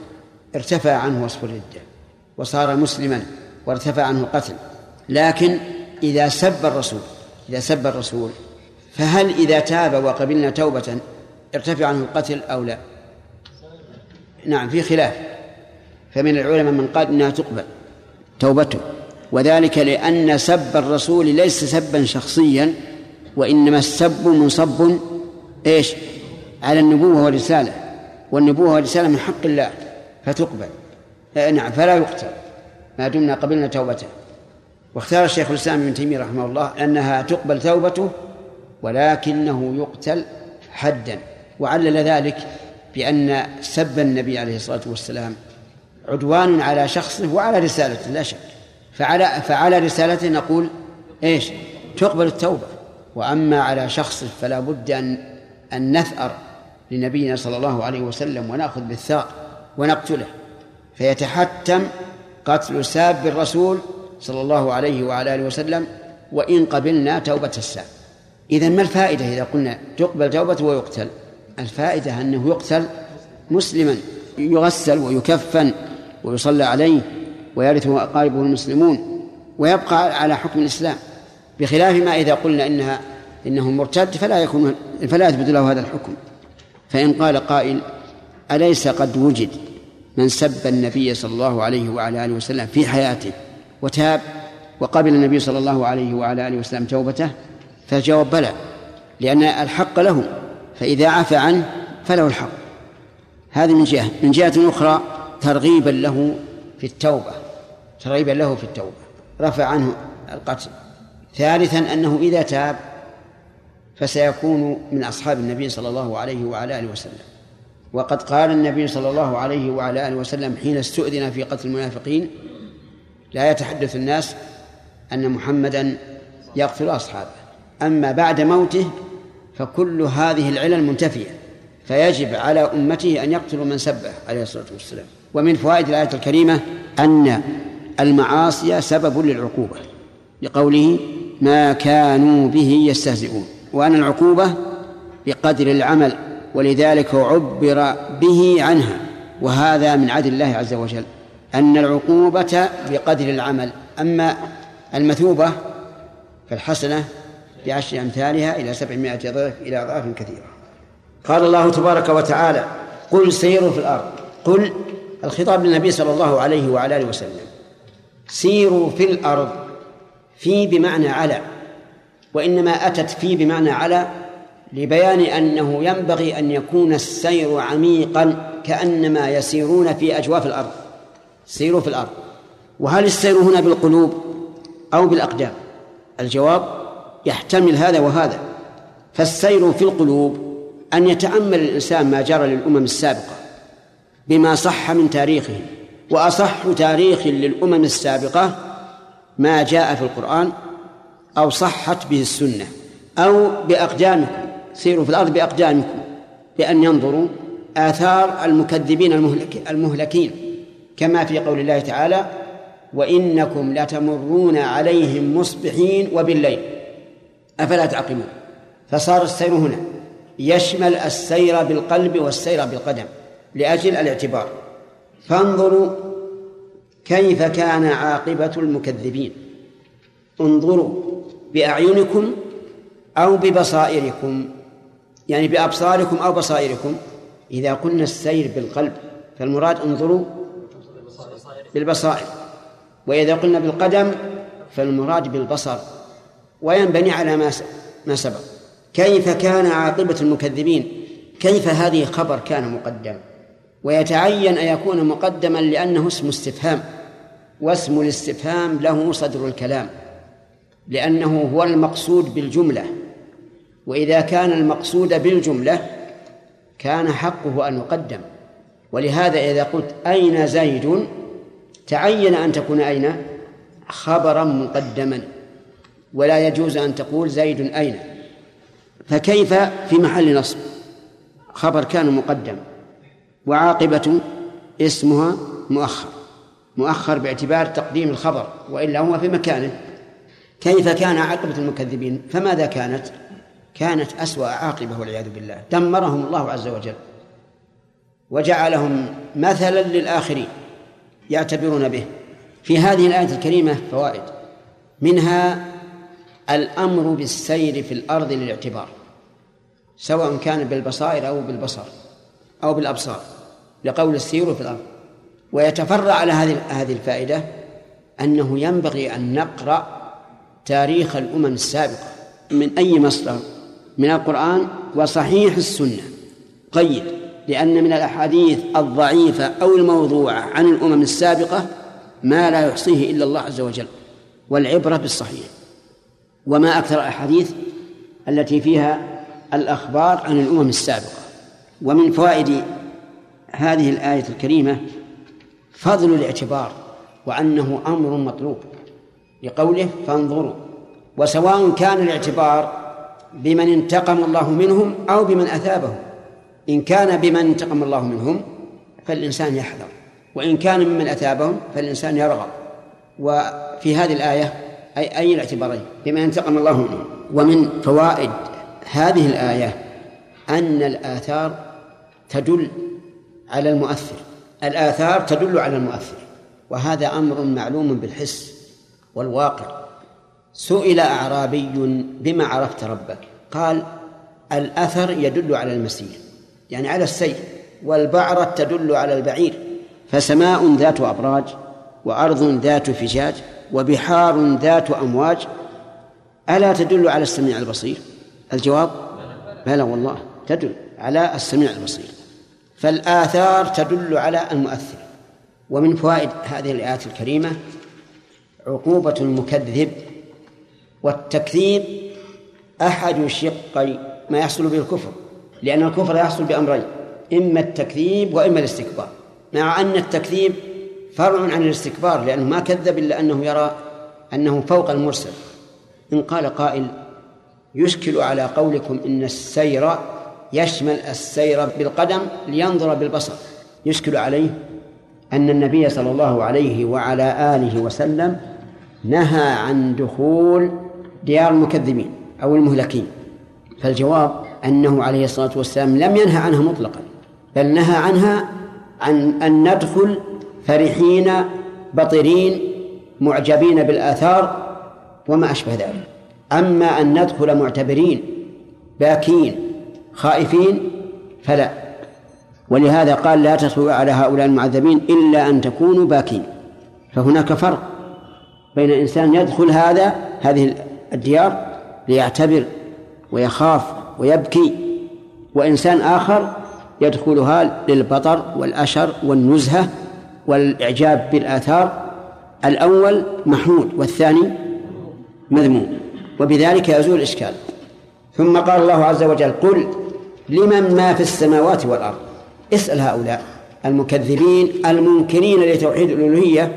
ارتفع عنه وصف الردة وصار مسلما وارتفع عنه القتل لكن إذا سب الرسول إذا سب الرسول فهل إذا تاب وقبلنا توبة ارتفع عنه القتل أو لا؟ نعم في خلاف. فمن العلماء من قال إنها تقبل توبته. وذلك لأن سب الرسول ليس سبا شخصيا وإنما السب منصب إيش؟ على النبوة والرسالة والنبوة والرسالة من حق الله فتقبل. نعم فلا يقتل. ما دمنا قبلنا توبته. واختار الشيخ الإسلام ابن تيمية رحمه الله أنها تقبل توبته ولكنه يقتل حدا. وعلل ذلك بأن سب النبي عليه الصلاة والسلام عدوان على شخصه وعلى رسالته لا شك. فعلى فعلى رسالته نقول إيش؟ تقبل التوبة. وأما على شخصه فلا بد أن أن نثأر لنبينا صلى الله عليه وسلم ونأخذ بالثار ونقتله فيتحتم قتل ساب الرسول صلى الله عليه وعلى آله وسلم وإن قبلنا توبة الساب. إذا ما الفائدة إذا قلنا تقبل توبته ويقتل؟ الفائدة أنه يقتل مسلما يغسل ويكفن ويصلى عليه ويرثه أقاربه المسلمون ويبقى على حكم الإسلام. بخلاف ما إذا قلنا إنها إنه مرتد فلا يكون فلا يثبت له هذا الحكم. فإن قال قائل أليس قد وجد من سب النبي صلى الله عليه وعلى آله وسلم في حياته وتاب وقبل النبي صلى الله عليه وعلى آله وسلم توبته؟ فالجواب بلى لأن الحق له فإذا عفى عنه فله الحق. هذه من جهة. من جهة أخرى ترغيبا له في التوبة ترغيبا له في التوبة. رفع عنه القتل. ثالثا أنه إذا تاب فسيكون من أصحاب النبي صلى الله عليه وعلى آله وسلم. وقد قال النبي صلى الله عليه وعلى آله وسلم حين استؤذن في قتل المنافقين لا يتحدث الناس أن محمدا يقتل أصحابه. أما بعد موته فكل هذه العلل منتفية فيجب على أمته أن يقتلوا من سبه عليه الصلاة والسلام. ومن فوائد الآية الكريمة أن المعاصي سبب للعقوبة لقوله ما كانوا به يستهزئون وأن العقوبة بقدر العمل ولذلك عبر به عنها. وهذا من عدل الله عز وجل أن العقوبة بقدر العمل. أما المثوبة فالحسنة بعشر أمثالها إلى سبعمائة ضعف إلى أضعاف كثيرة. قال الله تبارك وتعالى قل سيروا في الأرض قل الخطاب للنبي صلى الله عليه وعلى آله وسلم سيروا في الأرض في بمعنى على وإنما أتت في بمعنى على لبيان أنه ينبغي أن يكون السير عميقا كأنما يسيرون في أجواف الأرض. سيروا في الأرض. وهل السير هنا بالقلوب أو بالأقدام؟ الجواب يحتمل هذا وهذا. فالسير في القلوب أن يتأمل الإنسان ما جرى للأمم السابقة بما صح من تاريخهم وأصح تاريخ للأمم السابقة ما جاء في القرآن أو صحت به السنة أو بأقدامكم سيروا في الأرض بأقدامكم بأن ينظروا آثار المكذبين المهلك المهلكين. كما في قول الله تعالى وإنكم لتمرون عليهم مصبحين وبالليل. أفلا تعقلون؟ فصار السير هنا. يشمل السير بالقلب والسير بالقدم لأجل الاعتبار. فانظروا كيف كان عاقبة المكذبين. انظروا بأعينكم أو ببصائركم. يعني بأبصاركم أو بصائركم. إذا قلنا السير بالقلب فالمراد انظروا بالبصائر. وإذا قلنا بالقدم فالمراد بالبصر. وينبني على ما ما سبق. كيف كان عاقبة المكذبين؟ كيف هذه خبر كان مقدم؟ ويتعين أن يكون مقدما لأنه اسم استفهام. واسم الاستفهام له صدر الكلام. لأنه هو المقصود بالجملة. وإذا كان المقصود بالجملة كان حقه أن يقدم. ولهذا إذا قلت أين زيد تعين أن تكون أين؟ خبرا مقدما. ولا يجوز أن تقول زيد أين. فكيف في محل نصب؟ خبر كان مقدم. وعاقبة اسمها مؤخر. مؤخر باعتبار تقديم الخبر وإلا هو في مكانه. كيف كان عاقبة المكذبين؟ فماذا كانت؟ كانت أسوأ عاقبة والعياذ بالله. دمرهم الله عز وجل. وجعلهم مثلا للآخرين يعتبرون به. في هذه الآية الكريمة فوائد. منها الأمر بالسير في الأرض للاعتبار. سواء كان بالبصائر أو بالبصر أو بالأبصار. لقول السير في الأرض. ويتفرع على هذه هذه الفائدة أنه ينبغي أن نقرأ تاريخ الأمم السابقة. من أي مصدر؟ من القرآن وصحيح السنة. قيد لأن من الأحاديث الضعيفة أو الموضوعة عن الأمم السابقة ما لا يحصيه إلا الله عز وجل والعبرة بالصحيح. وما أكثر الأحاديث التي فيها الأخبار عن الأمم السابقة. ومن فوائد هذه الآية الكريمة فضل الاعتبار وأنه أمر مطلوب. لقوله فانظروا. وسواء كان الاعتبار بمن انتقم الله منهم أو بمن أثابهم. إن كان بمن انتقم الله منهم فالإنسان يحذر. وإن كان ممن أثابهم فالإنسان يرغب. وفي هذه الآية أي أي الاعتبارين؟ بما انتقم الله منهم. ومن فوائد هذه الآية أن الآثار تدل على المؤثر. الآثار تدل على المؤثر. وهذا أمر معلوم بالحس. والواقع. سئل أعرابي بما عرفت ربك. قال الأثر يدل على المسير يعني على السير والبعرة تدل على البعير. فسماء ذات أبراج وأرض ذات فجاج وبحار ذات أمواج. ألا تدل على السميع البصير؟ الجواب بلى والله تدل على السميع البصير. فالآثار تدل على المؤثر. ومن فوائد هذه الآيات الكريمة عقوبة المكذب والتكذيب أحد شقي ما يحصل به الكفر لأن الكفر يحصل بأمرين إما التكذيب وإما الاستكبار. مع أن التكذيب فرع عن الاستكبار لأنه ما كذب إلا أنه يرى أنه فوق المرسل. إن قال قائل يشكل على قولكم إن السير يشمل السير بالقدم لينظر بالبصر يشكل عليه أن النبي صلى الله عليه وعلى آله وسلم نهى عن دخول ديار المكذبين أو المهلكين. فالجواب أنه عليه الصلاة والسلام لم ينهى عنها مطلقا بل نهى عنها عن أن ندخل فرحين بطرين معجبين بالآثار وما أشبه ذلك. أما أن ندخل معتبرين باكين خائفين فلا. ولهذا قال لا تدخلوا على هؤلاء المعذبين إلا أن تكونوا باكين. فهناك فرق. بين إنسان يدخل هذا هذه الديار ليعتبر ويخاف ويبكي وإنسان آخر يدخلها للبطر والأشر والنزهة والإعجاب بالآثار الأول محمود والثاني مذموم وبذلك يزول الإشكال. ثم قال الله عز وجل قل لمن ما في السماوات والأرض؟ اسأل هؤلاء المكذبين المنكرين لتوحيد الألوهية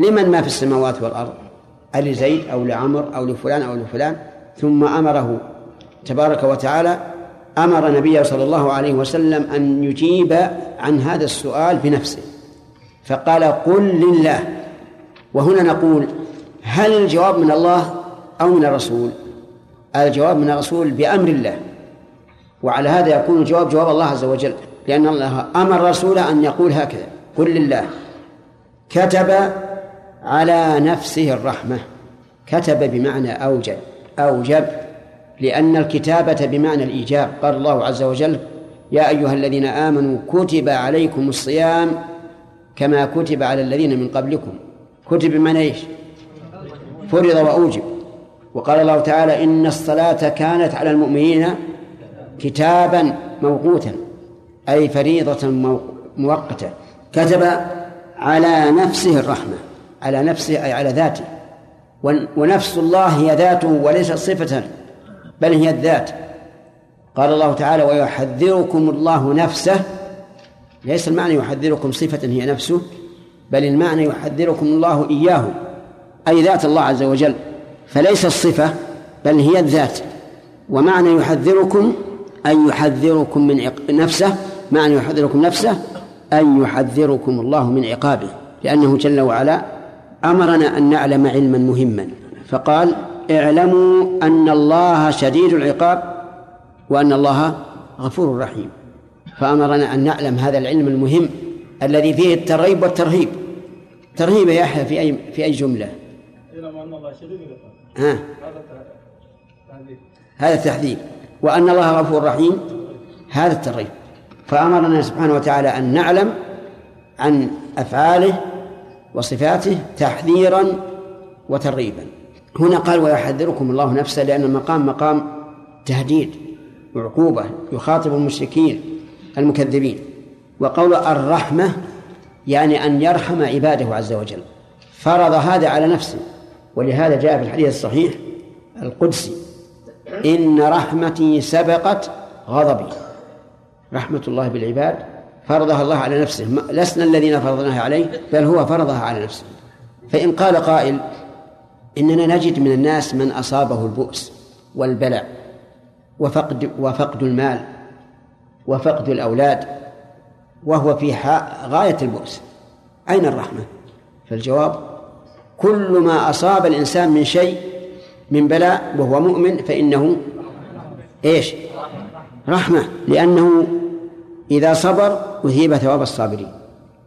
لمن ما في السماوات والأرض؟ ألزيد أو لعمر أو لفلان أو لفلان. ثم أمره تبارك وتعالى أمر نبيه صلى الله عليه وسلم أن يجيب عن هذا السؤال بنفسه. فقال قل لله. وهنا نقول هل الجواب من الله أو من الرسول؟ الجواب من الرسول بأمر الله. وعلى هذا يكون الجواب جواب الله عز وجل لأن الله أمر الرسول أن يقول هكذا قل لله. كتب على نفسه الرحمة كتب بمعنى أوجب أوجب لأن الكتابة بمعنى الإيجاب. قال الله عز وجل يا أيها الذين آمنوا كتب عليكم الصيام كما كتب على الذين من قبلكم. كتب من إيش؟ فرض وأوجب. وقال الله تعالى إن الصلاة كانت على المؤمنين كتابا موقوتا أي فريضة مؤقتة. كتب على نفسه الرحمة. على نفسه أي على ذاته ونفس الله هي ذاته وليست صفة بل هي الذات. قال الله تعالى ويحذركم الله نفسه. ليس المعنى يحذركم صفة هي نفسه بل المعنى يحذركم الله إياه أي ذات الله عز وجل. فليس الصفة بل هي الذات. ومعنى يحذركم أن يحذركم من. نفسه. معنى يحذركم نفسه أن يحذركم الله من عقابه لأنه جل وعلا أمرنا أن نعلم علما مهما. فقال اعلموا أن الله شديد العقاب وأن الله غفور رحيم. فأمرنا أن نعلم هذا العلم المهم الذي فيه الترغيب والترهيب. ترهيب يا يحيى في أي في أي جملة؟ اعلم أن الله شديد العقاب. ها؟ هذا التحذير. وأن الله غفور رحيم هذا الترغيب فأمرنا سبحانه وتعالى أن نعلم عن أفعاله وصفاته تحذيرا وترغيبا. هنا قال ويحذركم الله نفسه لأن المقام مقام تهديد وعقوبة يخاطب المشركين المكذبين. وقول الرحمة يعني أن يرحم عباده عز وجل. فرض هذا على نفسه ولهذا جاء في الحديث الصحيح القدسي إن رحمتي سبقت غضبي. رحمة الله بالعباد فرضها الله على نفسه لسنا الذين فرضناها عليه بل هو فرضها على نفسه فإن قال قائل إننا نجد من الناس من أصابه البؤس والبلاء وفقد وفقد المال وفقد الأولاد وهو في غاية البؤس أين الرحمة؟ فالجواب كل ما أصاب الإنسان من شيء من بلاء وهو مؤمن فإنه إيش؟ رحمة لأنه إذا صبر أثيب ثواب الصابرين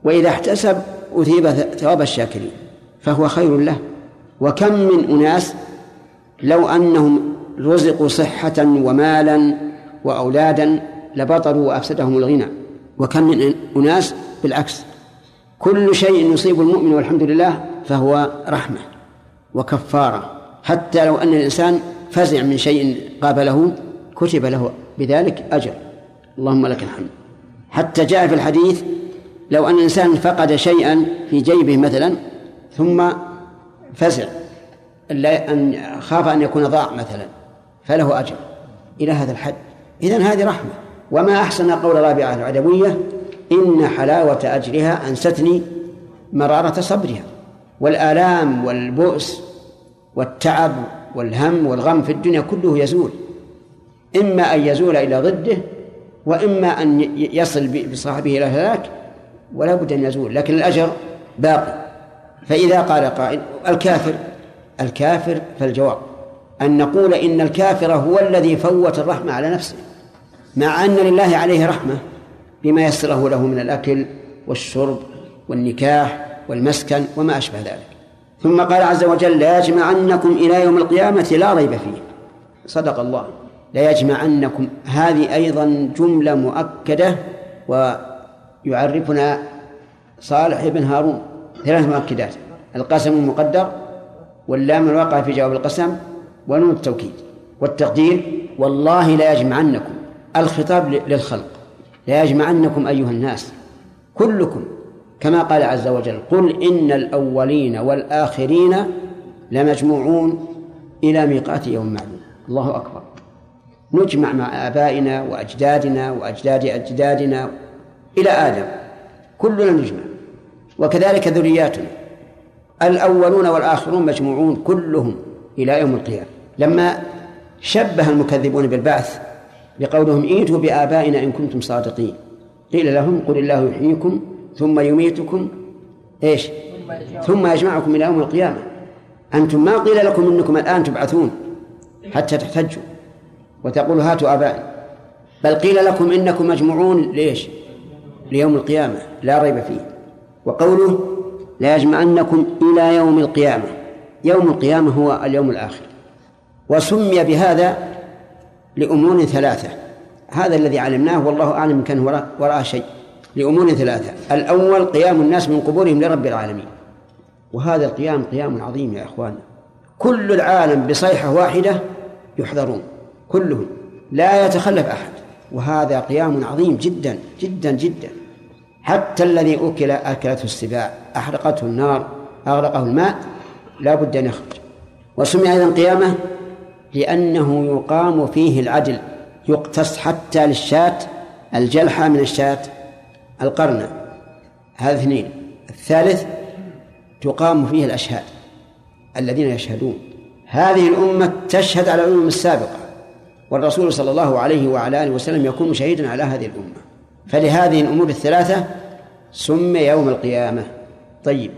وإذا احتسب أثيب ثواب الشاكرين فهو خير له. وكم من أناس لو أنهم رزقوا صحة ومالا وأولادا لبطلوا وأفسدهم الغنى. وكم من أناس بالعكس كل شيء يصيب المؤمن والحمد لله فهو رحمة وكفارة. حتى لو أن الإنسان فزع من شيء قابله كتب له بذلك أجر. اللهم لك الحمد. حتى جاء في الحديث لو أن الإنسان فقد شيئا في جيبه مثلا ثم فزع أن خاف أن يكون ضاع مثلا فله أجر إلى هذا الحد. إذن هذه رحمة. وما أحسن قول رابعة العدوية؟ إن حلاوة أجرها أنستني مرارة صبرها. والآلام والبؤس والتعب والهم والغم في الدنيا كله يزول. إما أن يزول إلى ضده وإما أن يصل بصاحبه إلى هلاك ولا بد أن يزول لكن الأجر باقي. فإذا قال قائل الكافر الكافر فالجواب أن نقول إن الكافر هو الذي فوت الرحمة على نفسه مع أن لله عليه رحمة بما يسره له من الأكل والشرب والنكاح والمسكن وما أشبه ذلك. ثم قال عز وجل لا يجمعنكم إلى يوم القيامة لا ريب فيه. صدق الله. لا يجمعنكم هذه أيضا جملة مؤكدة ويعرفنا صالح بن هارون. ثلاث مؤكدات. القسم المقدر واللام الواقع في جواب القسم ونون التوكيد والتقدير. والله لا يجمعنكم. الخطاب للخلق. لا يجمعنكم أيها الناس. كلكم. كما قال عز وجل قل إن الأولين والآخرين لمجموعون إلى ميقات يوم معلوم. الله أكبر. نجمع مع آبائنا وأجدادنا وأجداد أجدادنا إلى آدم. كلنا نجمع. وكذلك ذرياتنا. الأولون والآخرون مجموعون كلهم إلى يوم القيامة. لما شبه المكذبون بالبعث بقولهم ائتوا بآبائنا إن كنتم صادقين. قيل لهم قل الله يحييكم ثم يميتكم. إيش؟ ثم يجمعكم إلى يوم القيامة. أنتم ما قيل لكم إنكم الآن تبعثون حتى تحتجوا. وتقولوا هاتوا آبائنا بل قيل لكم إنكم مجموعون ليش؟ ليوم القيامة لا ريب فيه. وقوله لا يجمعنكم إلى يوم القيامة. يوم القيامة هو اليوم الآخر. وسمي بهذا لأمور ثلاثة. هذا الذي علمناه والله أعلم إن كان وراء, شيء. لأمور ثلاثة. الأول قيام الناس من قبورهم لرب العالمين. وهذا القيام قيام عظيم يا إخوان. كل العالم بصيحة واحدة يحضرون كلهم لا يتخلف أحد. وهذا قيام عظيم جدا جدا جدا. حتى الذي أكل أكلته السباع أحرقته النار أغرقه الماء لا بد أن يخرج. وسمي أيضا قيامة لأنه يقام فيه العدل يقتص حتى للشاة الجلحة من الشاة القرنة هذا اثنين. الثالث تقام فيه الأشهاد الذين يشهدون. هذه الأمة تشهد على الأمم السابقة. والرسول صلى الله عليه وعلى آله وسلم يكون شهيدا على هذه الأمة. فلهذه الأمور الثلاثة سمي يوم القيامة. طيب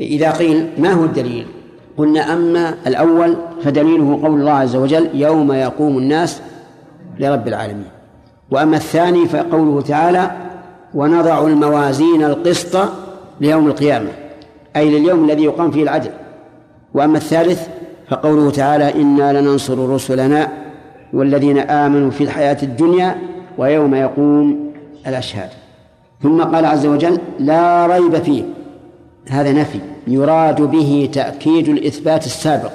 إذا قيل ما هو الدليل؟ قلنا أما الأول فدليله قول الله عز وجل يوم يقوم الناس لرب العالمين. وأما الثاني فقوله تعالى ونضع الموازين القسط ليوم القيامة أي لليوم الذي يقام فيه العدل. وأما الثالث فقوله تعالى إنا لننصر رسلنا والذين آمنوا في الحياة الدنيا ويوم يقوم الأشهاد. ثم قال عز وجل لا ريب فيه. هذا نفي يراد به تأكيد الإثبات السابق.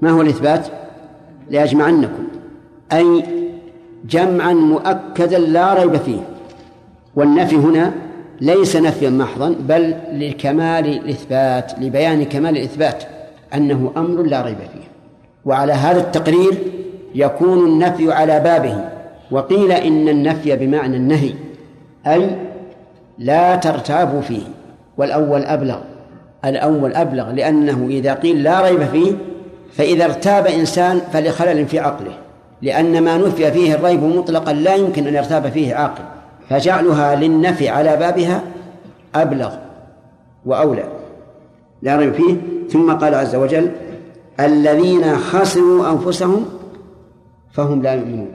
ما هو الإثبات؟ ليجمعنكم. أي جمعا مؤكدا لا ريب فيه. والنفي هنا ليس نفيا محضا بل لكمال الإثبات لبيان كمال الإثبات أنه أمر لا ريب فيه. وعلى هذا التقرير يكون النفي على بابه. وقيل إن النفي بمعنى النهي أي لا ترتابوا فيه. والأول أبلغ. الأول أبلغ لأنه إذا قيل لا ريب فيه فإذا ارتاب إنسان فلخلل في عقله. لأن ما نفي فيه الريب مطلقا لا يمكن أن يرتاب فيه عاقل. فجعلها للنفي على بابها أبلغ وأولى. لا ريب فيه. ثم قال عز وجل الذين خسروا أنفسهم فهم لا يؤمنون.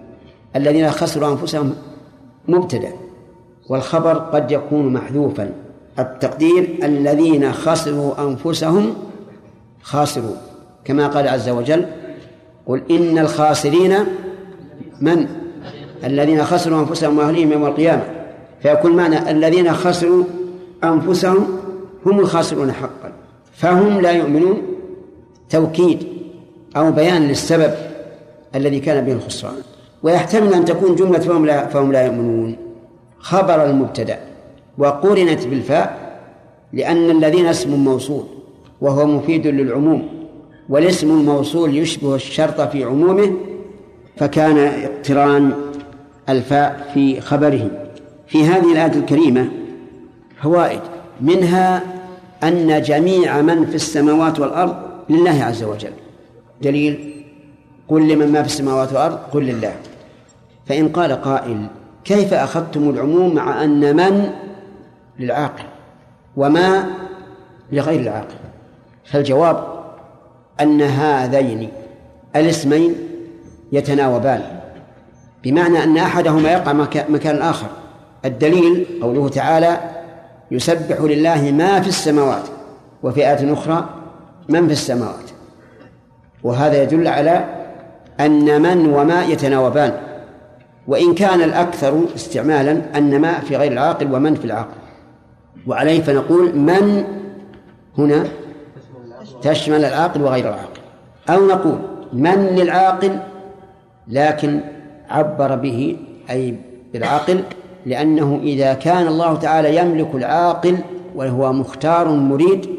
الذين خسروا أنفسهم مبتدأ والخبر قد يكون محذوفا. التقدير الذين خسروا أنفسهم خاسرون كما قال عز وجل قل إن الخاسرين من؟ الذين خسروا أنفسهم وأهليهم يوم القيامة. فيكون معنى الذين خسروا أنفسهم هم الخاسرون حقا. فهم لا يؤمنون. توكيد أو بيان للسبب الذي كان به الخسران. ويحتمل أن تكون جملة فهم لا, فهم لا يؤمنون. خبر المبتدأ. وقرنت بالفاء لأن الذين اسم موصول وهو مفيد للعموم. والاسم الموصول يشبه الشرط في عمومه فكان اقتران الفاء في خبره. في هذه الآية الكريمة فوائد. منها أن جميع من في السماوات والأرض لله عز وجل. دليل قل لمن ما في السماوات والأرض قل لله. فإن قال قائل كيف أخذتم العموم مع أن من؟ للعاقل. وما؟ لغير العاقل. فالجواب أن هذين الاسمين يتناوبان. بمعنى أن أحدهما يقع مكان الآخر. الدليل قوله تعالى يسبح لله ما في السماوات وفي آية أخرى من في السماوات. وهذا يدل على أن من وما يتناوبان وإن كان الأكثر استعمالا أن ما في غير العاقل ومن في العاقل. وعليه فنقول من هنا تشمل العاقل وغير العاقل. أو نقول من للعاقل لكن عبر به أي بالعاقل لأنه إذا كان الله تعالى يملك العاقل وهو مختار مريد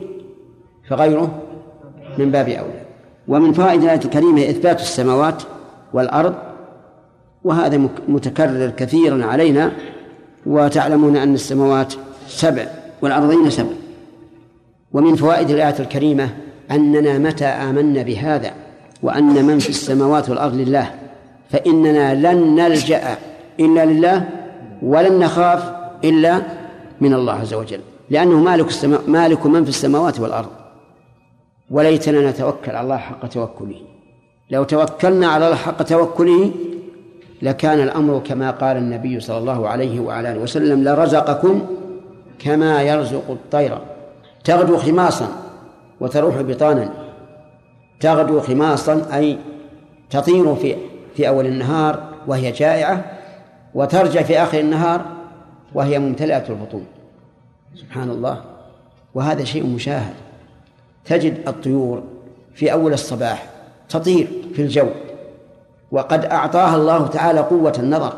فغيره من باب أولى. ومن فوائد الآية الكريمة إثبات السماوات والأرض وهذا متكرر كثيرا علينا وتعلمون أن السماوات سبع والأرضين سبع. ومن فوائد الآية الكريمة أننا متى آمنا بهذا وأن من في السماوات والأرض لله فإننا لن نلجأ إلا لله ولن نخاف إلا من الله عز وجل. لأنه مالك السماء مالك من في السماوات والأرض. وليتنا نتوكل على الله حق توكله. لو توكلنا على الله حق توكله لكان الأمر كما قال النبي صلى الله عليه وعلى آله وسلم لرزقكم كما يرزق الطير. تغدو خماصا وتروح بطانا. تغدو خماصا أي تطير في في أول النهار وهي جائعة وترجع في آخر النهار وهي ممتلئة البطون سبحان الله. وهذا شيء مشاهد. تجد الطيور في أول الصباح تطير في الجو وقد أعطاها الله تعالى قوة النظر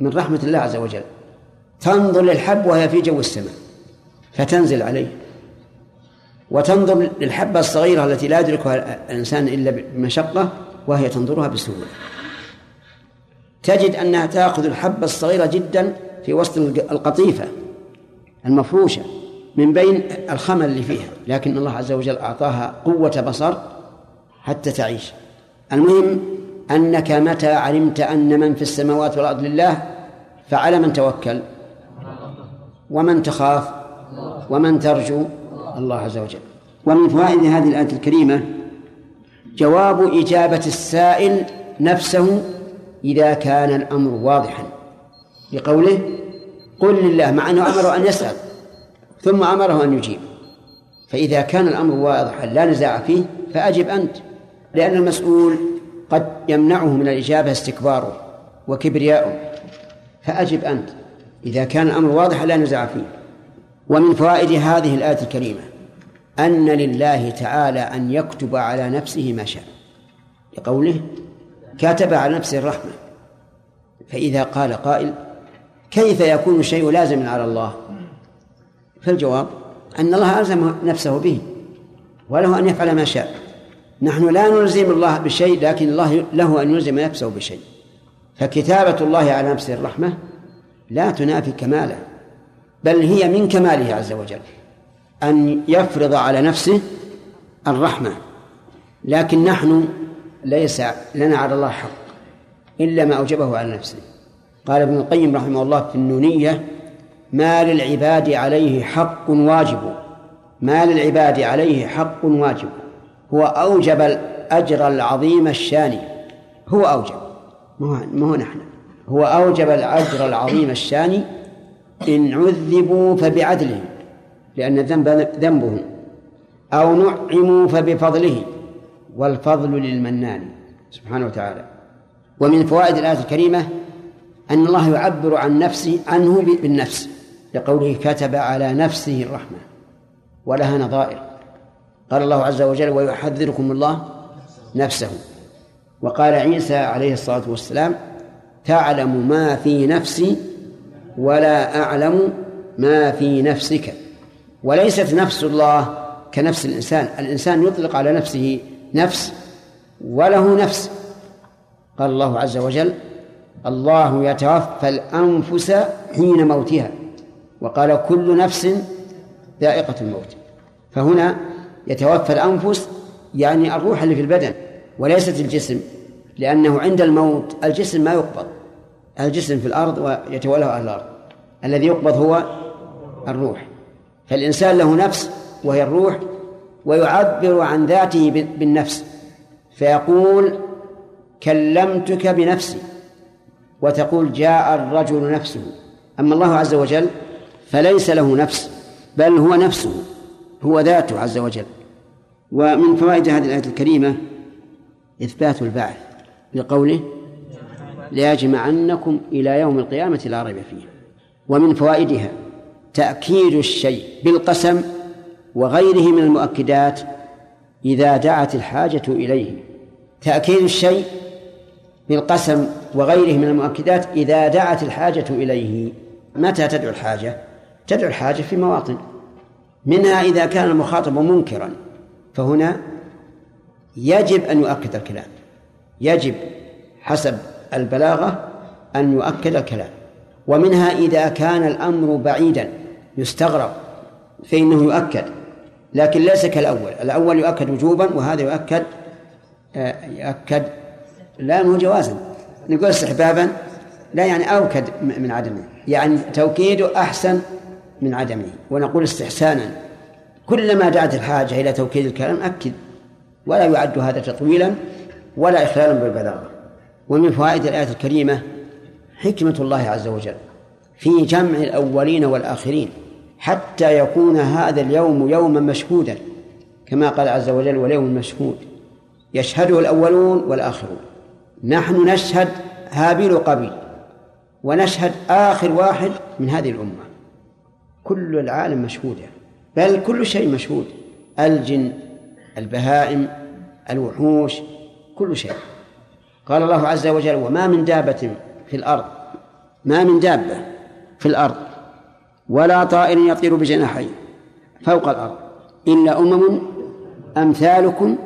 من رحمة الله عز وجل. تنظر للحب وهي في جو السماء فتنزل عليه. وتنظر للحبة الصغيرة التي لا يدركها الإنسان إلا بمشقة وهي تنظرها بسهولة. تجد أنها تأخذ الحبة الصغيرة جدا في وسط القطيفة المفروشة. من بين الخمل اللي فيها لكن الله عز وجل أعطاها قوة بصر حتى تعيش. المهم أنك متى علمت أن من في السماوات والأرض لله فعلى من توكل؟ ومن تخاف؟ ومن ترجو؟ الله عز وجل. ومن فوائد هذه الآية الكريمة جواب إجابة السائل نفسه إذا كان الأمر واضحا. لقوله قل لله مع أنه أمره أن يسأل. ثم أمره أن يجيب. فإذا كان الأمر واضحا لا نزاع فيه فأجب أنت لأن المسؤول قد يمنعه من الإجابة استكباره وكبرياؤه. فأجب أنت إذا كان الأمر واضحا لا نزاع فيه. ومن فوائد هذه الآية الكريمة أن لله تعالى أن يكتب على نفسه ما شاء. لقوله كتب على نفسه الرحمة. فإذا قال قائل كيف يكون الشيء لازما على الله؟ فالجواب أن الله ألزم نفسه به وله أن يفعل ما شاء. نحن لا نلزم الله بشيء لكن الله له أن يلزم نفسه بشيء. فكتابة الله على نفسه الرحمة لا تنافي كماله بل هي من كماله عز وجل أن يفرض على نفسه الرحمة. لكن نحن ليس لنا على الله حق إلا ما أوجبه على نفسه. قال ابن القيم رحمه الله في النونية ما للعباد عليه حق واجب. ما للعباد عليه حق واجب. هو أوجب الأجر العظيم الشاني. هو أوجب. ما هو نحن. هو أوجب الأجر العظيم الشاني إن عذبوا فبعدلهم لأن الذنب ذنبهم أو نعموا فبفضله والفضل للمنان سبحانه وتعالى. ومن فوائد الآية الكريمة أن الله يعبر عن نفسه عنه بالنفس. لقوله كتب على نفسه الرحمة ولها نظائر. قال الله عز وجل ويحذركم الله نفسه وقال عيسى عليه الصلاة والسلام تعلم ما في نفسي ولا أعلم ما في نفسك وليست نفس الله كنفس الإنسان. الإنسان يطلق على نفسه نفس وله نفس. قال الله عز وجل الله يتوفى الأنفس حين موتها وقال كل نفس ذائقة الموت. فهنا يتوفى الأنفس يعني الروح اللي في البدن وليست الجسم لأنه عند الموت الجسم ما يقبض. الجسم في الأرض ويتولاه أهل الأرض. الذي يقبض هو الروح. فالإنسان له نفس وهي الروح ويعبر عن ذاته بالنفس. فيقول كلمتك بنفسي وتقول جاء الرجل نفسه. أما الله عز وجل فليس له نفس بل هو نفسه هو ذاته عز وجل. ومن فوائد هذه الآية الكريمة إثبات البعث لقوله ليجمعنكم إلى يوم القيامة لا ريب فيه. ومن فوائدها تأكيد الشيء بالقسم وغيره من المؤكدات إذا دعت الحاجة إليه. تأكيد الشيء بالقسم وغيره من المؤكدات إذا دعت الحاجة إليه. متى تدعو الحاجة؟ تدعو الحاجة في مواطن. منها إذا كان المخاطب منكرا فهنا يجب أن يؤكد الكلام. يجب حسب البلاغة أن يؤكد الكلام. ومنها إذا كان الأمر بعيدا يستغرب فإنه يؤكد. لكن ليس كالأول. الأول يؤكد وجوبا وهذا يؤكد آه، يؤكد لا مو جوازا. نقول استحبابا لا يعني أوكد من عدمه. يعني توكيده أحسن من عدمه. ونقول استحسانا. كلما دعت الحاجة إلى توكيد الكلام أكد. ولا يعد هذا تطويلا ولا إخلالا بالبلاغة. ومن فوائد الآية الكريمة حكمة الله عز وجل في جمع الأولين والآخرين حتى يكون هذا اليوم يوما مشهودا. كما قال عز وجل واليوم مشهود يشهده الأولون والآخرون. نحن نشهد هابيل وقابيل ونشهد آخر واحد من هذه الأمة. كل العالم مشهودة بل كل شيء مشهود. الجن البهائم الوحوش كل شيء. قال الله عز وجل وما من دابة في الأرض ما من دابة في الأرض ولا طائر يطير بجناحين فوق الأرض. إلا أمم أمثالكم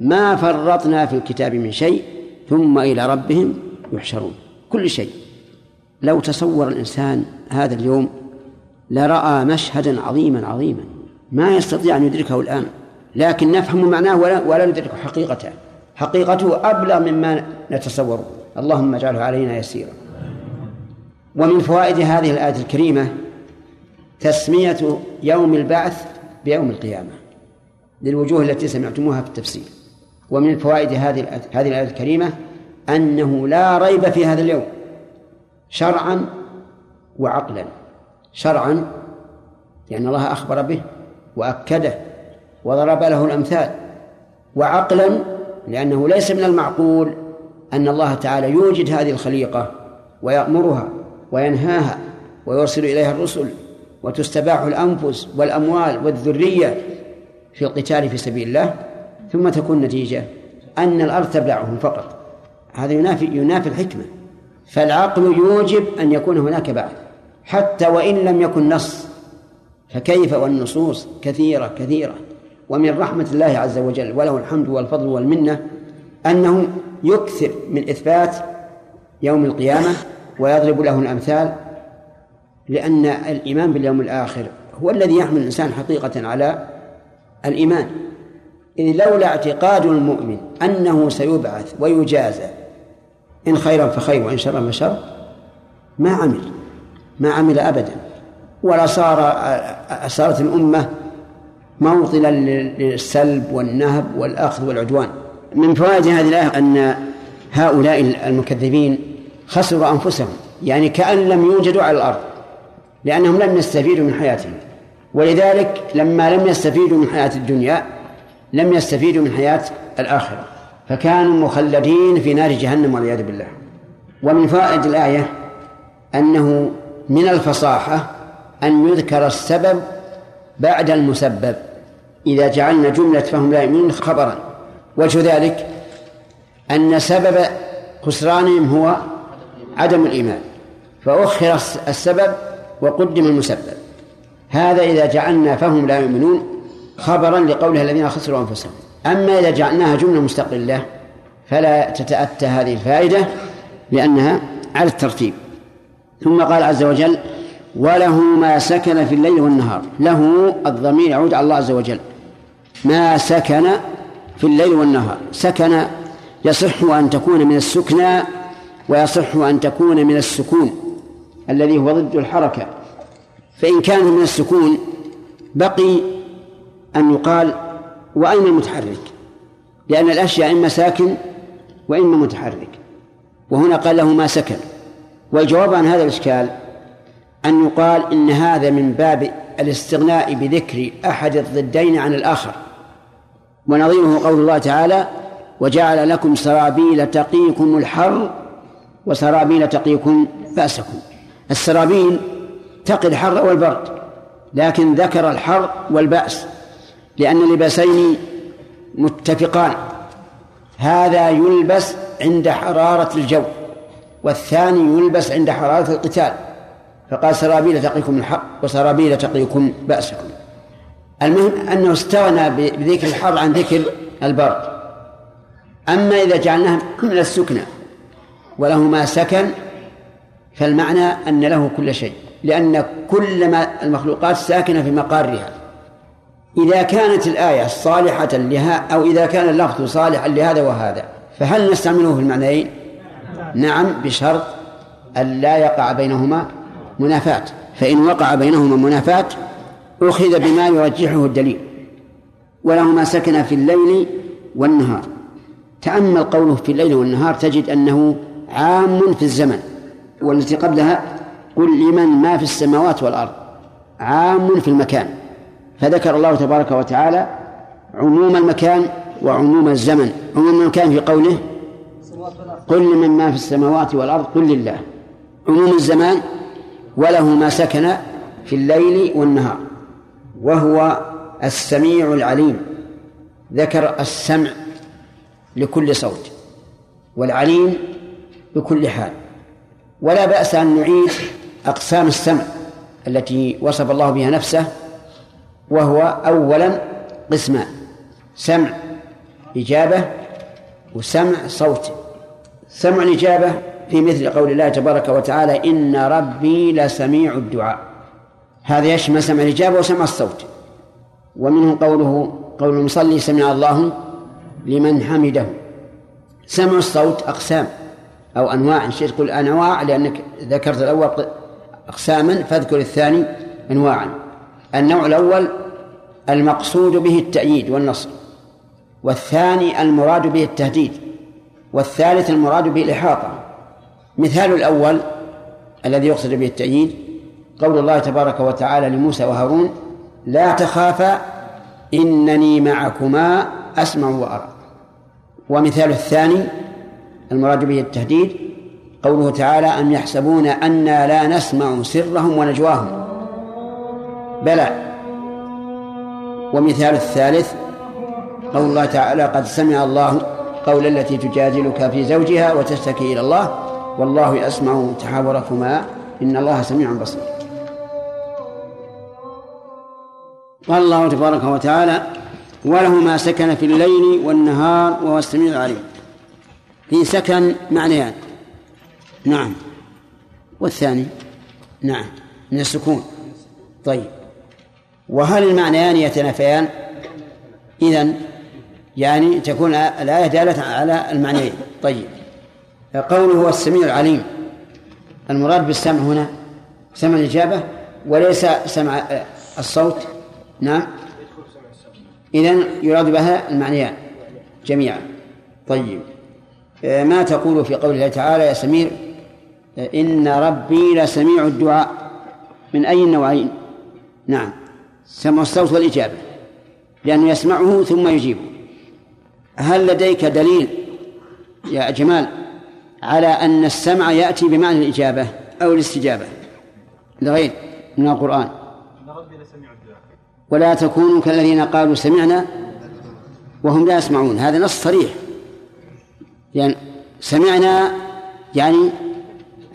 ما فرطنا في الكتاب من شيء ثم إلى ربهم يحشرون. كل شيء. لو تصور الإنسان هذا اليوم لرأى مشهدا عظيما عظيما. ما يستطيع أن يدركه الآن لكن نفهم معناه ولا, ولا ندرك حقيقته. حقيقته أبلغ مما نتصوره اللهم اجعله علينا يسيرا. ومن فوائد هذه الآية الكريمة تسمية يوم البعث بيوم القيامة للوجوه التي سمعتموها في التفسير. ومن فوائد هذه هذه الآية الكريمة أنه لا ريب في هذا اليوم شرعا وعقلا. شرعا لأن الله أخبر به وأكده وضرب له الأمثال. وعقلا لأنه ليس من المعقول أن الله تعالى يوجد هذه الخليقة ويأمرها وينهاها ويرسل إليها الرسل وتستباح الأنفس والأموال والذرية في القتال في سبيل الله. ثم تكون نتيجة أن الأرض تبلعهم فقط. هذا ينافي ينافي الحكمة. فالعقل يوجب أن يكون هناك بعث حتى وإن لم يكن نص. فكيف والنصوص كثيرة كثيرة. ومن رحمة الله عز وجل وله الحمد والفضل والمنة أنه يكثر من إثبات يوم القيامة ويضرب له الأمثال لأن الإيمان باليوم الآخر هو الذي يحمل الإنسان حقيقة على الإيمان. إذ لولا اعتقاد المؤمن أنه سيبعث ويجازى إن خيرا فخير وإن شرا فشر ما عمل. ما عمل أبدا ولا صار صارت الأمة موطنا للسلب والنهب والأخذ والعدوان. من فوائد هذه الآية أن هؤلاء المكذبين خسروا أنفسهم يعني كأن لم يوجدوا على الأرض لأنهم لم يستفيدوا من حياتهم. ولذلك لما لم يستفيدوا من حياة الدنيا لم يستفيدوا من حياة الآخرة. فكانوا مخلدين في نار جهنم والعياذ بالله. ومن فوائد الآية أنه من الفصاحة أن يذكر السبب بعد المسبب. إذا جعلنا جملة فهم لا يؤمنون خبرا. وجه ذلك أن سبب خسرانهم هو عدم الإيمان. فأخر السبب وقدم المسبب. هذا إذا جعلنا فهم لا يؤمنون خبرا لقوله الذين خسروا أنفسهم. أما إذا جعلناها جملة مستقلة فلا تتأتى هذه الفائدة لأنها على الترتيب. ثم قال عز وجل وله ما سكن في الليل والنهار. له الضمير يعود على الله عز وجل. ما سكن في الليل والنهار. سكن يصح أن تكون من السكنى ويصح أن تكون من السكون الذي هو ضد الحركة. فإن كان من السكون بقي أن يقال وأين المتحرك لأن الأشياء إما ساكن وإما متحرك. وهنا قال له ما سكن. والجواب عن هذا الإشكال أن يقال إن هذا من باب الاستغناء بذكر أحد الضدين عن الآخر ونظيره قول الله تعالى وجعل لكم سرابيل تقيكم الحر وسرابيل تقيكم بأسكم. السرابيل تقي الحر والبرد لكن ذكر الحر والبأس لأن اللباسين متفقان هذا يلبس عند حرارة الجو. والثاني يلبس عند حرارة القتال. فقال سرابيل تقيكم الحر وسرابيل تقيكم بأسكم. المهم أنه استغنى بذكر الحر عن ذكر البرد. أما إذا جعلناه من السكنى وله ما سكن فالمعنى أن له كل شيء لأن كل ما المخلوقات ساكنة في مقارها. إذا كانت الآية صالحة لها أو إذا كان اللفظ صالحا لهذا وهذا فهل نستعمله في المعنيين؟ نعم بشرط أن لا يقع بينهما منافاة فإن وقع بينهما منافاة أخذ بما يرجحه الدليل وله ما سكن في الليل والنهار. تأمل قوله في الليل والنهار تجد أنه عام في الزمن والتي قبلها قل لمن ما في السماوات والأرض. عام في المكان. فذكر الله تبارك وتعالى عموم المكان وعموم الزمن. عموم المكان في قوله قل لمن ما في السماوات والأرض قل لله. عموم الزمان وله ما سكن في الليل والنهار وهو السميع العليم. ذكر السمع لكل صوت والعليم بكل حال. ولا بأس أن نعيد أقسام السمع التي وصف الله بها نفسه وهو أولا قسمان سمع إجابة وسمع صوت. سمع الإجابة في مثل قول الله تبارك وتعالى إن ربي لسميع الدعاء. هذا يشمل سمع الإجابة وسمع الصوت. ومنه قوله قول المصلي سمع الله لمن حمده. سمع الصوت أقسام أو أنواع. شيء تقول أنواع لأنك ذكرت الأول أقساما فاذكر الثاني أنواعا. النوع الأول المقصود به التأييد والنصر والثاني المراد به التهديد. والثالث المراد به الإحاطة مثال الأول الذي يقصد به التأييد قول الله تبارك وتعالى لموسى وهارون لا تخافا إنني معكما أسمع وأرى. ومثال الثاني المراد به التهديد قوله تعالى أم يحسبون أنا لا نسمع سرهم ونجواهم؟ بلى. ومثال الثالث قول الله تعالى قد سمع الله قول التي تجادلك في زوجها وتشتكي إلى الله. والله يسمع تحاوركما. إن الله سميع بصير. قال الله تبارك وتعالى وله ما سكن في الليل والنهار وهو السميع العليم. في سكن معنيان. نعم. والثاني؟ نعم. من السكون. طيب. وهل المعنيان يتنافيان؟ إذن يعني تكون الآية دالة على المعنيين. طيب. قوله هو السميع العليم. المراد بالسمع هنا سمع الإجابة وليس سمع الصوت. نعم. إذن يراد بها المعنيان جميعا. طيب. ما تقول في قول الله تعالى يا سمير؟ إن ربي لسميع الدعاء. من أي النوعين نعم. سمع الصوت والإجابة. لأنه يسمعه ثم يجيبه. هل لديك دليل يا جمال على أن السمع يأتي بمعنى الإجابة أو الاستجابة؟ لغير من القرآن. ولا تكونوا كالذين قالوا سمعنا وهم لا يسمعون. هذا نص صريح. يعني سمعنا يعني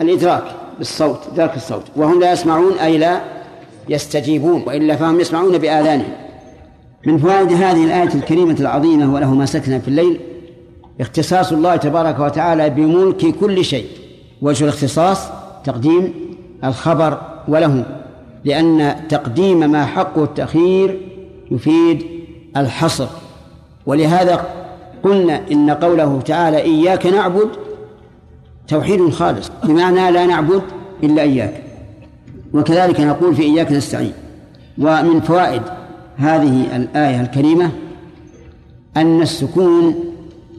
الإدراك بالصوت إدراك الصوت. وهم لا يسمعون أي لا يستجيبون وإلا فهم يسمعون بآذانهم. من فوائد هذه الآية الكريمة العظيمة وله ما سكن في الليل اختصاص الله تبارك وتعالى بملك كل شيء وجه الاختصاص تقديم الخبر وله لأن تقديم ما حقه التأخير يفيد الحصر. ولهذا قلنا إن قوله تعالى إياك نعبد توحيد خالص بمعنى لا نعبد إلا إياك. وكذلك نقول في إياك نستعين. ومن فوائد هذه الآية الكريمة أن السكون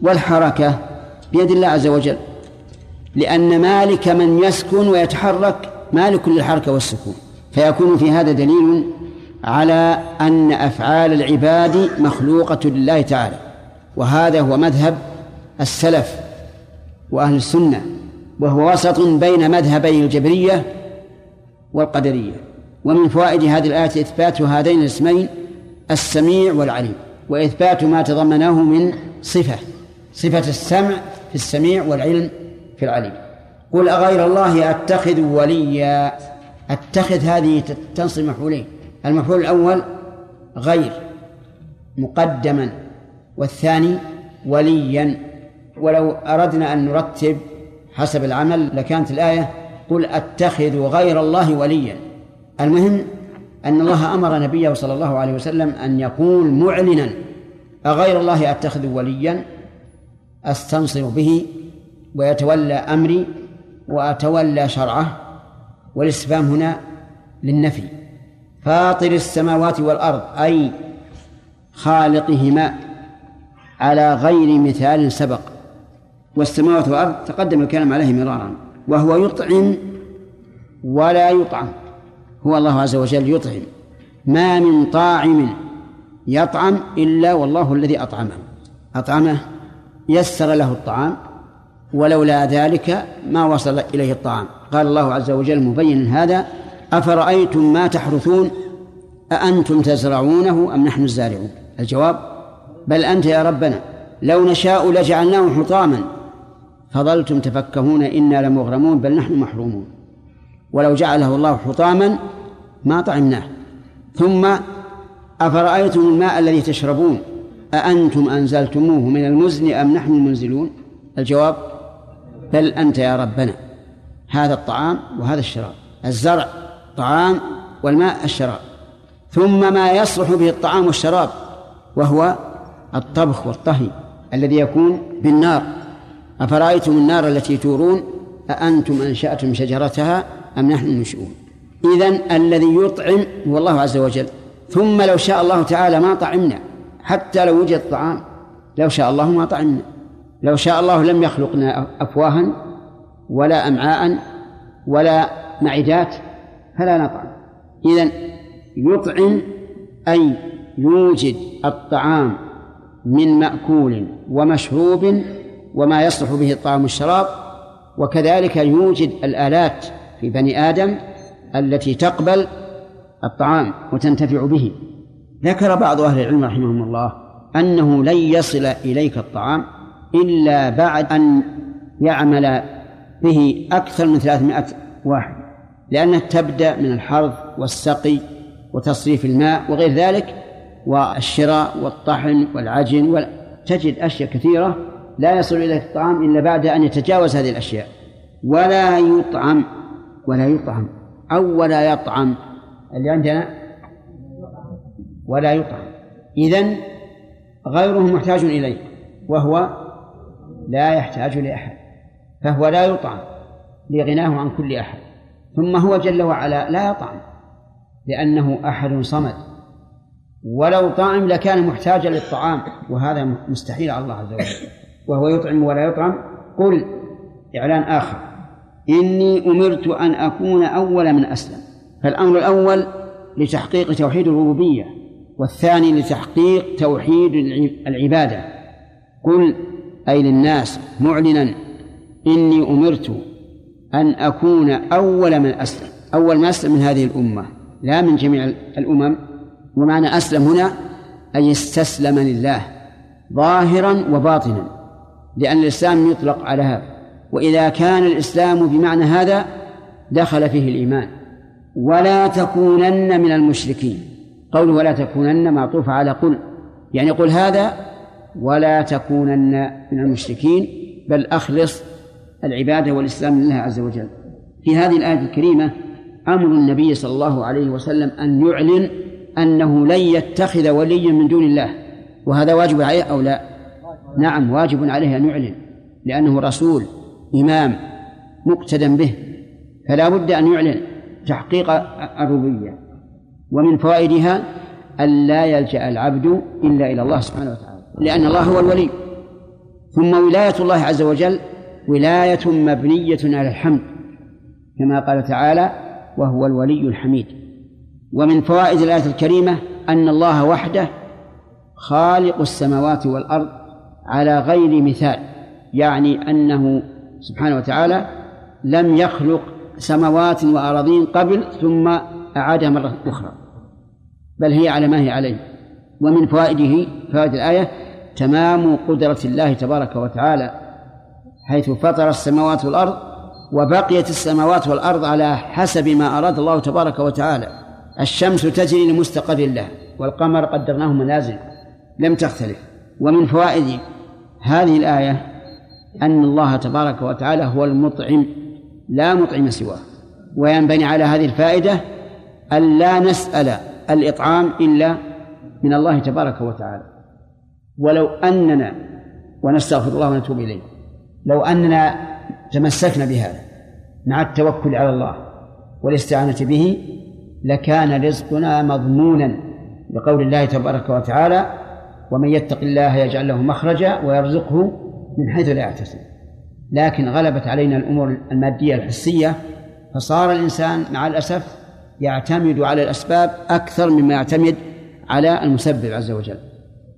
والحركة بيد الله عز وجل لأن مالك من يسكن ويتحرك مالك للحركة والسكون. فيكون في هذا دليل على أن أفعال العباد مخلوقة لله تعالى. وهذا هو مذهب السلف وأهل السنة وهو وسط بين مذهبي الجبرية والقدرية. ومن فوائد هذه الآية إثبات هذين الاسمين السميع والعليم وإثبات ما تضمناه من صفة صفة السمع في السميع والعلم في العليم. قل أغير الله أتخذ وليا أتخذ هذه تنصب مفعولين. المفعول الأول غير مقدما والثاني وليا. ولو أردنا أن نرتب حسب العمل لكانت الآية قل أتخذ غير الله وليا. المهم أن الله أمر نبيه صلى الله عليه وسلم أن يقول معلنا أغير الله أتخذ وليا أستنصر به ويتولى أمري وأتولى شرعه والاستفهام هنا للنفي. فاطر السماوات والأرض أي خالقهما على غير مثال سبق. والسماوات والأرض تقدم الكلام عليه مرارا وهو يطعم ولا يطعم. هو الله عز وجل يطعم. ما من طاعم يطعم إلا والله الذي أطعمه. أطعمه يسر له الطعام ولولا ذلك ما وصل إليه الطعام. قال الله عز وجل مبينا هذا أفرأيتم ما تحرثون؟ أأنتم تزرعونه أم نحن الزارعون؟ الجواب بل أنت يا ربنا لو نشاء لجعلناه حطاما. فظلتم تفكهون إنا لمغرمون بل نحن محرومون. ولو جعله الله حطاما ما طعمناه. ثم أفرأيتم الماء الذي تشربون؟ أأنتم أنزلتموه من المزن أم نحن المنزلون؟ الجواب بل أنت يا ربنا. هذا الطعام وهذا الشراب. الزرع طعام والماء الشراب. ثم ما يصلح به الطعام والشراب وهو الطبخ والطهي الذي يكون بالنار. أفرأيتم النار التي تورون؟ أأنتم أنشأتم شجرتها أم نحن المنشئون إذن الذي يطعم هو الله عز وجل. ثم لو شاء الله تعالى ما طعمنا حتى لو وجد طعام. لو شاء الله ما طعمنا. لو شاء الله لم يخلقنا أفواها ولا أمعاء ولا معدات فلا نطعم. إذن يطعم أي يوجد الطعام من مأكول ومشروب وما يصلح به الطعام والشراب وكذلك يوجد الآلات في بني آدم التي تقبل الطعام وتنتفع به. ذكر بعض أهل العلم رحمهم الله أنه لن يصل إليك الطعام إلا بعد أن يعمل به أكثر من ثلاثمائة واحد لأنها تبدأ من الحرث والسقي وتصريف الماء وغير ذلك والشراء والطحن والعجن تجد أشياء كثيرة لا يصل إليك الطعام إلا بعد أن يتجاوز هذه الأشياء. ولا يطعم ولا يطعم. أو ولا يطعم. اللي عندنا ولا يطعم. إذن غيره محتاج إليه وهو لا يحتاج لأحد. فهو لا يطعم لغناه عن كل أحد. ثم هو جل وعلا لا يطعم لأنه أحد صمد. ولو طعم لكان محتاجا للطعام وهذا مستحيل على الله عز وجل. وهو يطعم ولا يطعم. قل إعلان آخر. إني أمرت أن أكون أول من أسلم. فالأمر الأول لتحقيق توحيد الربوبية والثاني لتحقيق توحيد العبادة. قل أي للناس معلنا إني أمرت أن أكون أول من أسلم. أول من أسلم من هذه الأمة لا من جميع الأمم. ومعنى أسلم هنا أي استسلم لله ظاهرا وباطنا لأن الإسلام يطلق على هذا. وإذا كان الإسلام بمعنى هذا دخل فيه الإيمان. ولا تكونن من المشركين. قوله ولا تكونن معطوف على قل. يعني قل هذا ولا تكونن من المشركين بل أخلص العبادة والإسلام لله عز وجل. في هذه الآية الكريمة أمر النبي صلى الله عليه وسلم أن يعلن أنه لن يتخذ وليا من دون الله. وهذا واجب عليه أو لا؟ نعم واجب عليه أن يعلن لأنه رسول. إمام مقتدى به فلا بد أن يعلن تحقيق الربوبية. ومن فوائدها أن لا يلجأ العبد إلا إلى الله سبحانه وتعالى لأن الله هو الولي. ثم ولاية الله عز وجل ولاية مبنية على الحمد كما قال تعالى وهو الولي الحميد ومن فوائد الآية الكريمة أن الله وحده خالق السماوات والأرض على غير مثال يعني أنه سبحانه وتعالى لم يخلق سماوات وأراضين قبل ثم أعادها مرة أخرى. بل هي على ما هي عليه. ومن فوائده فوائد الآية تمام قدرة الله تبارك وتعالى حيث فطر السماوات والأرض وبقيت السماوات والأرض على حسب ما أراد الله تبارك وتعالى. الشمس تجري لمستقر الله والقمر قدرناه منازل لم تختلف. ومن فوائد هذه الآية أن الله تبارك وتعالى هو المطعم لا مطعم سواه. وينبني على هذه الفائدة أن لا نسأل الإطعام إلا من الله تبارك وتعالى. ولو أننا ونستغفر الله ونتوب إليه لو أننا تمسكنا بهذا مع التوكل على الله والاستعانة به لكان رزقنا مضمونا لقول الله تبارك وتعالى ومن يتق الله يجعل له مخرجا ويرزقه من حيث لا يحتسب لكن غلبت علينا الأمور المادية الحسية فصار الإنسان مع الأسف يعتمد على الأسباب أكثر مما يعتمد على المسبب عز وجل.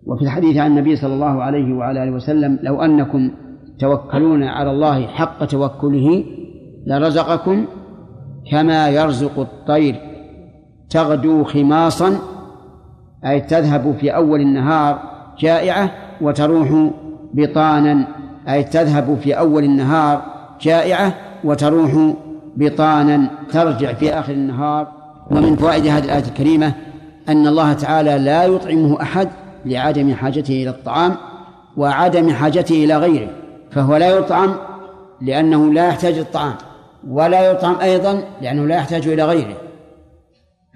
وفي الحديث عن النبي صلى الله عليه وعلى آله وسلم لو أنكم توكلون على الله حق توكله لرزقكم كما يرزق الطير. تغدو خماصا أي تذهب في أول النهار جائعة وتروح بطانا أي تذهب في أول النهار جائعة وتروح بطانا ترجع في آخر النهار. ومن فوائد هذه الآية الكريمة أن الله تعالى لا يطعمه أحد لعدم حاجته إلى الطعام وعدم حاجته إلى غيره فهو لا يطعم لأنه لا يحتاج الطعام ولا يطعم أيضا لأنه لا يحتاج إلى غيره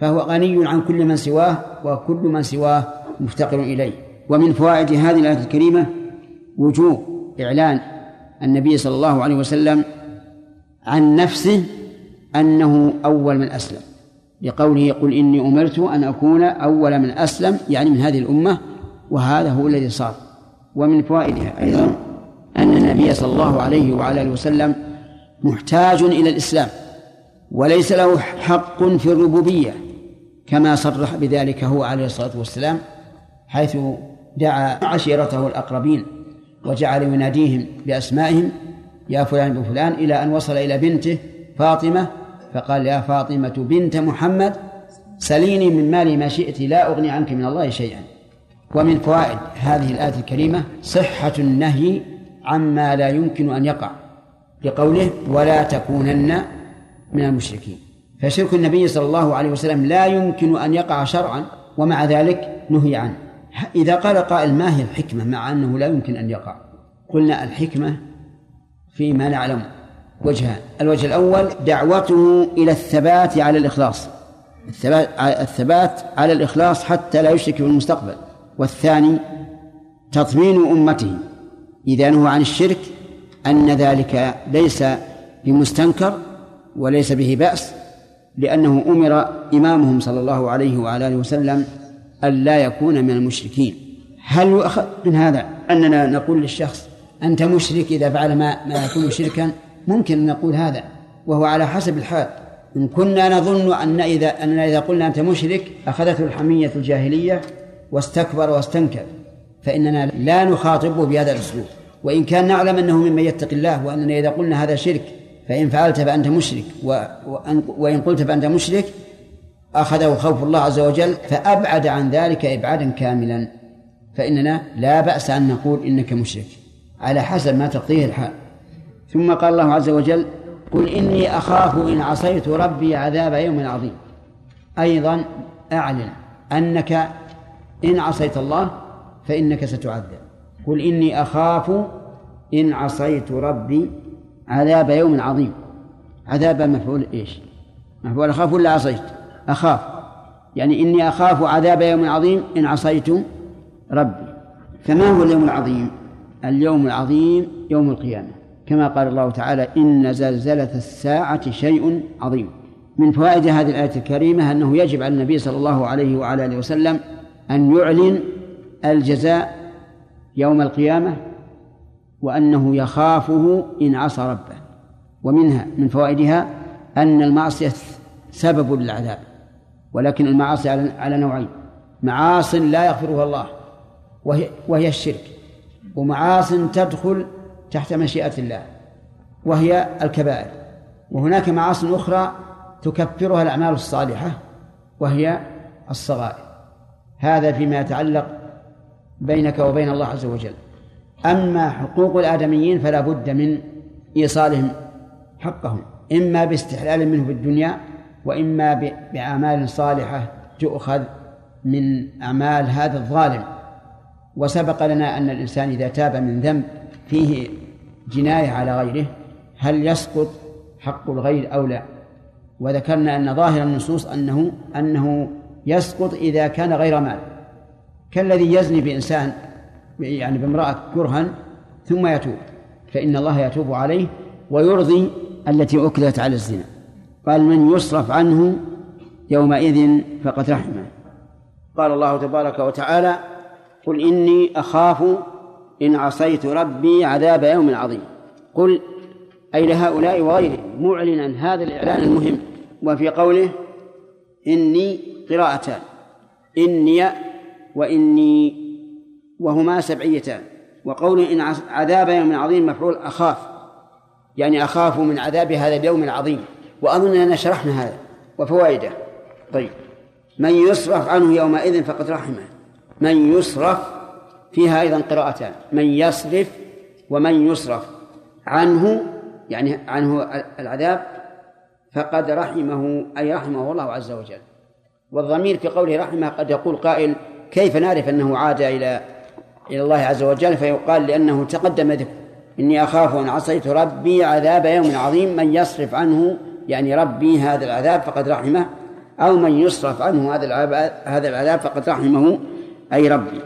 فهو غني عن كل من سواه وكل من سواه مفتقر إليه. ومن فوائد هذه الآية الكريمة وجوب إعلان النبي صلى الله عليه وسلم عن نفسه أنه أول من أسلم. لقوله قل إني أمرت أن أكون أول من أسلم يعني من هذه الأمة وهذا هو الذي صار. ومن فوائدها أيضا أن النبي صلى الله عليه وعلى آله وسلم محتاج إلى الإسلام وليس له حق في الربوبية كما صرح بذلك هو عليه الصلاة والسلام حيث دعا عشيرته الأقربين وجعل يناديهم بأسمائهم يا فلان بن فلان إلى أن وصل إلى بنته فاطمة فقال يا فاطمة بنت محمد سليني من مالي ما شئت لا أغني عنك من الله شيئا. ومن فوائد هذه الآية الكريمة صحة النهي عما لا يمكن أن يقع لقوله ولا تكونن من المشركين. فشرك النبي صلى الله عليه وسلم لا يمكن أن يقع شرعا ومع ذلك نهي عنه. إذا قال قائل ما هي الحكمة مع أنه لا يمكن أن يقع؟ قلنا الحكمة فيما نعلم وجهان الوجه الأول دعوته إلى الثبات على الإخلاص. الثبات الثبات على الإخلاص حتى لا يشرك في المستقبل. والثاني تطمين أمته إذا نهوا عن الشرك أن ذلك ليس بمستنكر وليس به بأس لأنه أمر إمامهم صلى الله عليه وعلى آله وسلم ألا يكون من المشركين. هل يؤخذ من هذا أننا نقول للشخص أنت مشرك إذا فعل ما ما يكون شركا ممكن أن نقول هذا وهو على حسب الحال. إن كنا نظن أن إذا أننا إذا قلنا أنت مشرك أخذته الحمية الجاهلية واستكبر واستنكر. فإننا لا نخاطبه بهذا الأسلوب. وإن كان نعلم أنه ممن يتقي الله وأننا إذا قلنا هذا شرك فإن فعلت فأنت مشرك. وإن قلت فأنت مشرك أخذه خوف الله عز وجل فأبعد عن ذلك إبعادا كاملا. فإننا لا بأس أن نقول إنك مشرك على حسب ما تقضيه الحال. ثم قال الله عز وجل قل إني أخاف إن عصيت ربي عذاب يوم عظيم. أيضا أعلن أنك إن عصيت الله فإنك ستعذب. قل إني أخاف إن عصيت ربي عذاب يوم عظيم. عذاب مفعول إيش؟ مفعول أخاف ولا عصيت؟ أخاف. يعني إني أخاف عذاب يوم عظيم إن عصيت ربي. فما هو اليوم العظيم؟ اليوم العظيم يوم القيامة. كما قال الله تعالى إن زلزلة الساعة شيء عظيم. من فوائد هذه الآية الكريمة أنه يجب على النبي صلى الله عليه وعلى آله وسلم أن يعلن الجزاء يوم القيامة وأنه يخافه إن عصى ربه. ومنها من فوائدها أن المعصية سبب للعذاب. ولكن المعاصي على نوعين. معاص لا يغفرها الله وهي, وهي الشرك ومعاص تدخل تحت مشيئة الله وهي الكبائر. وهناك معاص أخرى تكفرها الأعمال الصالحة وهي الصغائر. هذا فيما يتعلق بينك وبين الله عز وجل. أما حقوق الآدميين فلا بد من إيصالهم حقهم إما باستحلال منه في الدنيا وإما بأعمال صالحة تؤخذ من أعمال هذا الظالم. وسبق لنا أن الإنسان إذا تاب من ذنب فيه جناية على غيره هل يسقط حق الغير أو لا؟ وذكرنا أن ظاهر النصوص أنه أنه يسقط إذا كان غير مال. كالذي يزني بإنسان يعني بامرأة كرها ثم يتوب فإن الله يتوب عليه ويرضي التي أكلت على الزنا. قال من يصرف عنه يومئذ فقد رحمه. قال الله تبارك وتعالى قل إني أخاف إن عصيت ربي عذاب يوم عظيم. قل أي لهؤلاء وغيرهم معلنا هذا الإعلان المهم. وفي قوله إني قراءتان. إني وإني وهما سبعيتان. وقوله إن عذاب يوم عظيم مفعول أخاف. يعني أخاف من عذاب هذا اليوم العظيم. وأظن أننا شرحنا هذا وفوائده. طيب. من يصرف عنه يومئذ فقد رحمه. من يصرف فيها أيضا قراءتان. من يصرف ومن يصرف عنه يعني عنه العذاب فقد رحمه أي رحمه الله عز وجل. والضمير في قوله رحمه قد يقول قائل كيف نعرف أنه عاد إلى إلى الله عز وجل؟ فيقال لأنه تقدم ذكر إني أخاف أن عصيت ربي عذاب يوم عظيم. من يصرف عنه يعني ربي هذا العذاب فقد رحمه أو من يصرف عنه هذا العذاب هذا العذاب فقد رحمه أي ربي.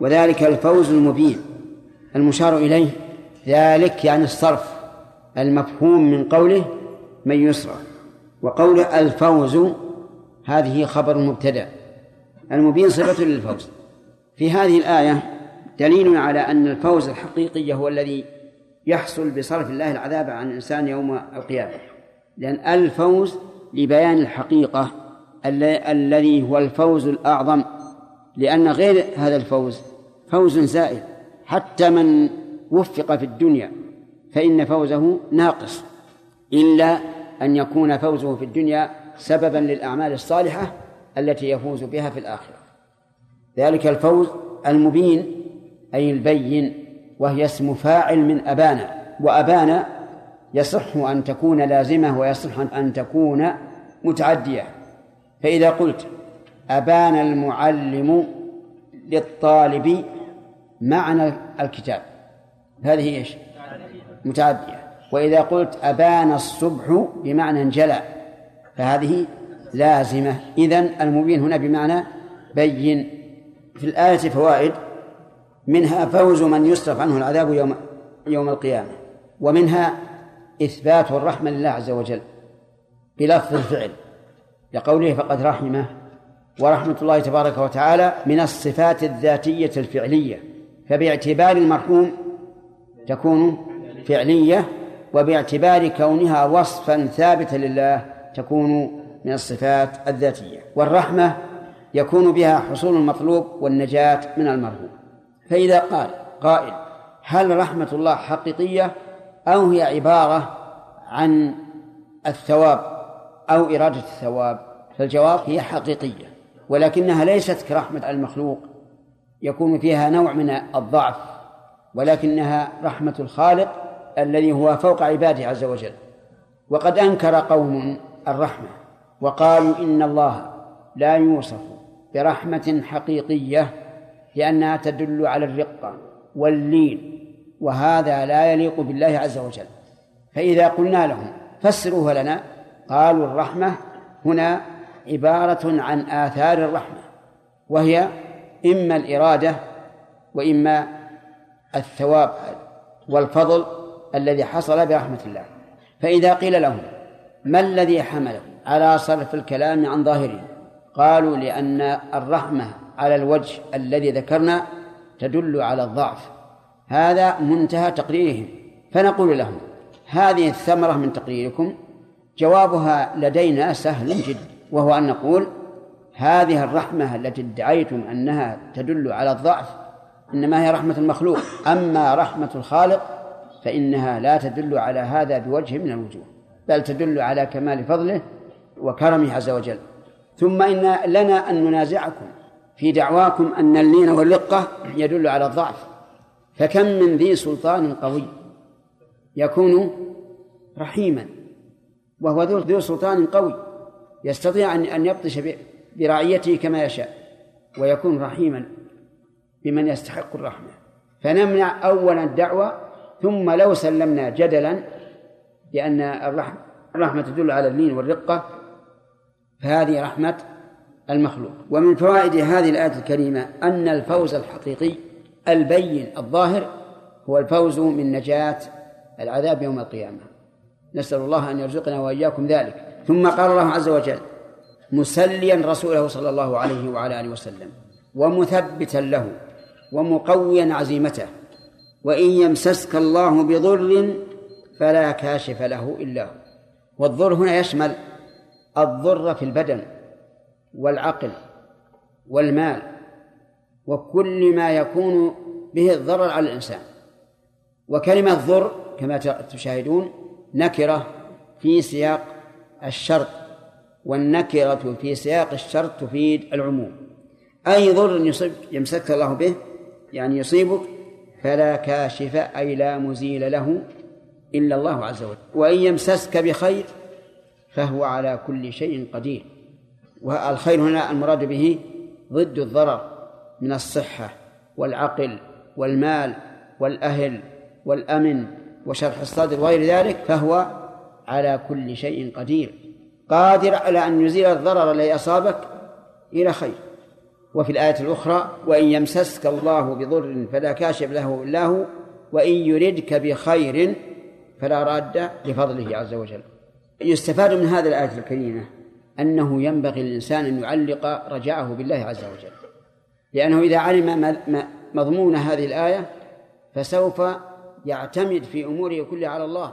وذلك الفوز المبين المشار إليه ذلك يعني الصرف المفهوم من قوله من يصرف. وقوله الفوز هذه خبر مبتدأ. المبين صفة للفوز. في هذه الآية دليل على أن الفوز الحقيقي هو الذي يحصل بصرف الله العذاب عن الإنسان يوم القيامة. لأن الفوز لبيان الحقيقة الذي هو الفوز الأعظم لأن غير هذا الفوز فوز زائل حتى من وفق في الدنيا فإن فوزه ناقص إلا أن يكون فوزه في الدنيا سببا للأعمال الصالحة التي يفوز بها في الآخرة. ذلك الفوز المبين أي البين وهي اسم فاعل من أبانا وأبانا يصح أن تكون لازمة ويصح أن تكون متعدية. فإذا قلت أبان المعلم للطالب معنى الكتاب هذه إيش؟ متعدية. وإذا قلت أبان الصبح بمعنى انجلى فهذه لازمة. إذن المبين هنا بمعنى بين. في الآية فوائد منها فوز من يصرف عنه العذاب يوم يوم القيامة ومنها إثبات الرحمة لله عز وجل بلفظ الفعل لقوله فقد رحمه ورحمة الله تبارك وتعالى من الصفات الذاتية الفعلية فباعتبار المرحوم تكون فعلية وباعتبار كونها وصفا ثابتا لله تكون من الصفات الذاتية والرحمة يكون بها حصول المطلوب والنجاة من المرهوب. فإذا قال قائل هل رحمة الله حقيقية؟ أو هي عبارة عن الثواب أو إرادة الثواب فالجواب هي حقيقية ولكنها ليست كرحمة المخلوق يكون فيها نوع من الضعف ولكنها رحمة الخالق الذي هو فوق عباده عز وجل. وقد أنكر قوم الرحمة وقالوا إن الله لا يوصف برحمة حقيقية لأنها تدل على الرقة واللين وهذا لا يليق بالله عز وجل. فإذا قلنا لهم فسروها لنا قالوا الرحمة هنا عبارة عن آثار الرحمة وهي إما الإرادة وإما الثواب والفضل الذي حصل برحمة الله. فإذا قيل لهم ما الذي حمله على صرف الكلام عن ظاهره قالوا لأن الرحمة على الوجه الذي ذكرنا تدل على الضعف. هذا منتهى تقريرهم. فنقول لهم هذه الثمرة من تقريركم جوابها لدينا سهل جدا وهو أن نقول هذه الرحمة التي ادعيتم أنها تدل على الضعف إنما هي رحمة المخلوق. أما رحمة الخالق فإنها لا تدل على هذا بوجه من الوجوه بل تدل على كمال فضله وكرمه عز وجل. ثم إن لنا أن ننازعكم في دعواكم أن اللين والرقة يدل على الضعف. فكم من ذي سلطان قوي يكون رحيما وهو ذو سلطان قوي يستطيع أن أن يبطش برعيته كما يشاء ويكون رحيما بمن يستحق الرحمة. فنمنع أولا الدعوة ثم لو سلمنا جدلا بأن الرحمة تدل على اللين والرقة فهذه رحمة المخلوق. ومن فوائد هذه الآية الكريمة أن الفوز الحقيقي البين الظاهر هو الفوز من نجاة العذاب يوم القيامة. نسأل الله أن يرزقنا وإياكم ذلك. ثم قال الله عز وجل مسليا رسوله صلى الله عليه وعلى آله وسلم ومثبتا له ومقويا عزيمته وإن يمسسك الله بضر فلا كاشف له إلا هو. والضر هنا يشمل الضر في البدن والعقل والمال وكل ما يكون به الضرر على الإنسان. وكلمة ضر كما تشاهدون نكرة في سياق الشرط والنكرة في سياق الشرط تفيد العموم. أي ضر يصيب يمسك الله به يعني يصيبك فلا كاشف أي لا مزيل له إلا الله عز وجل. وإن يمسسك بخير فهو على كل شيء قدير. والخير هنا المراد به ضد الضرر. من الصحة والعقل والمال والأهل والأمن وشرح الصدر وغير ذلك فهو على كل شيء قدير. قادر على أن يزيل الضرر الذي أصابك إلى خير. وفي الآية الأخرى وإن يمسسك الله بضر فلا كاشف له إلا هو وإن يردك بخير فلا راد لفضله عز وجل. يستفاد من هذه الآية الكريمة أنه ينبغي للإنسان أن يعلق رجاءه بالله عز وجل. لأنه إذا علم مضمون هذه الآية فسوف يعتمد في أموره كلها على الله.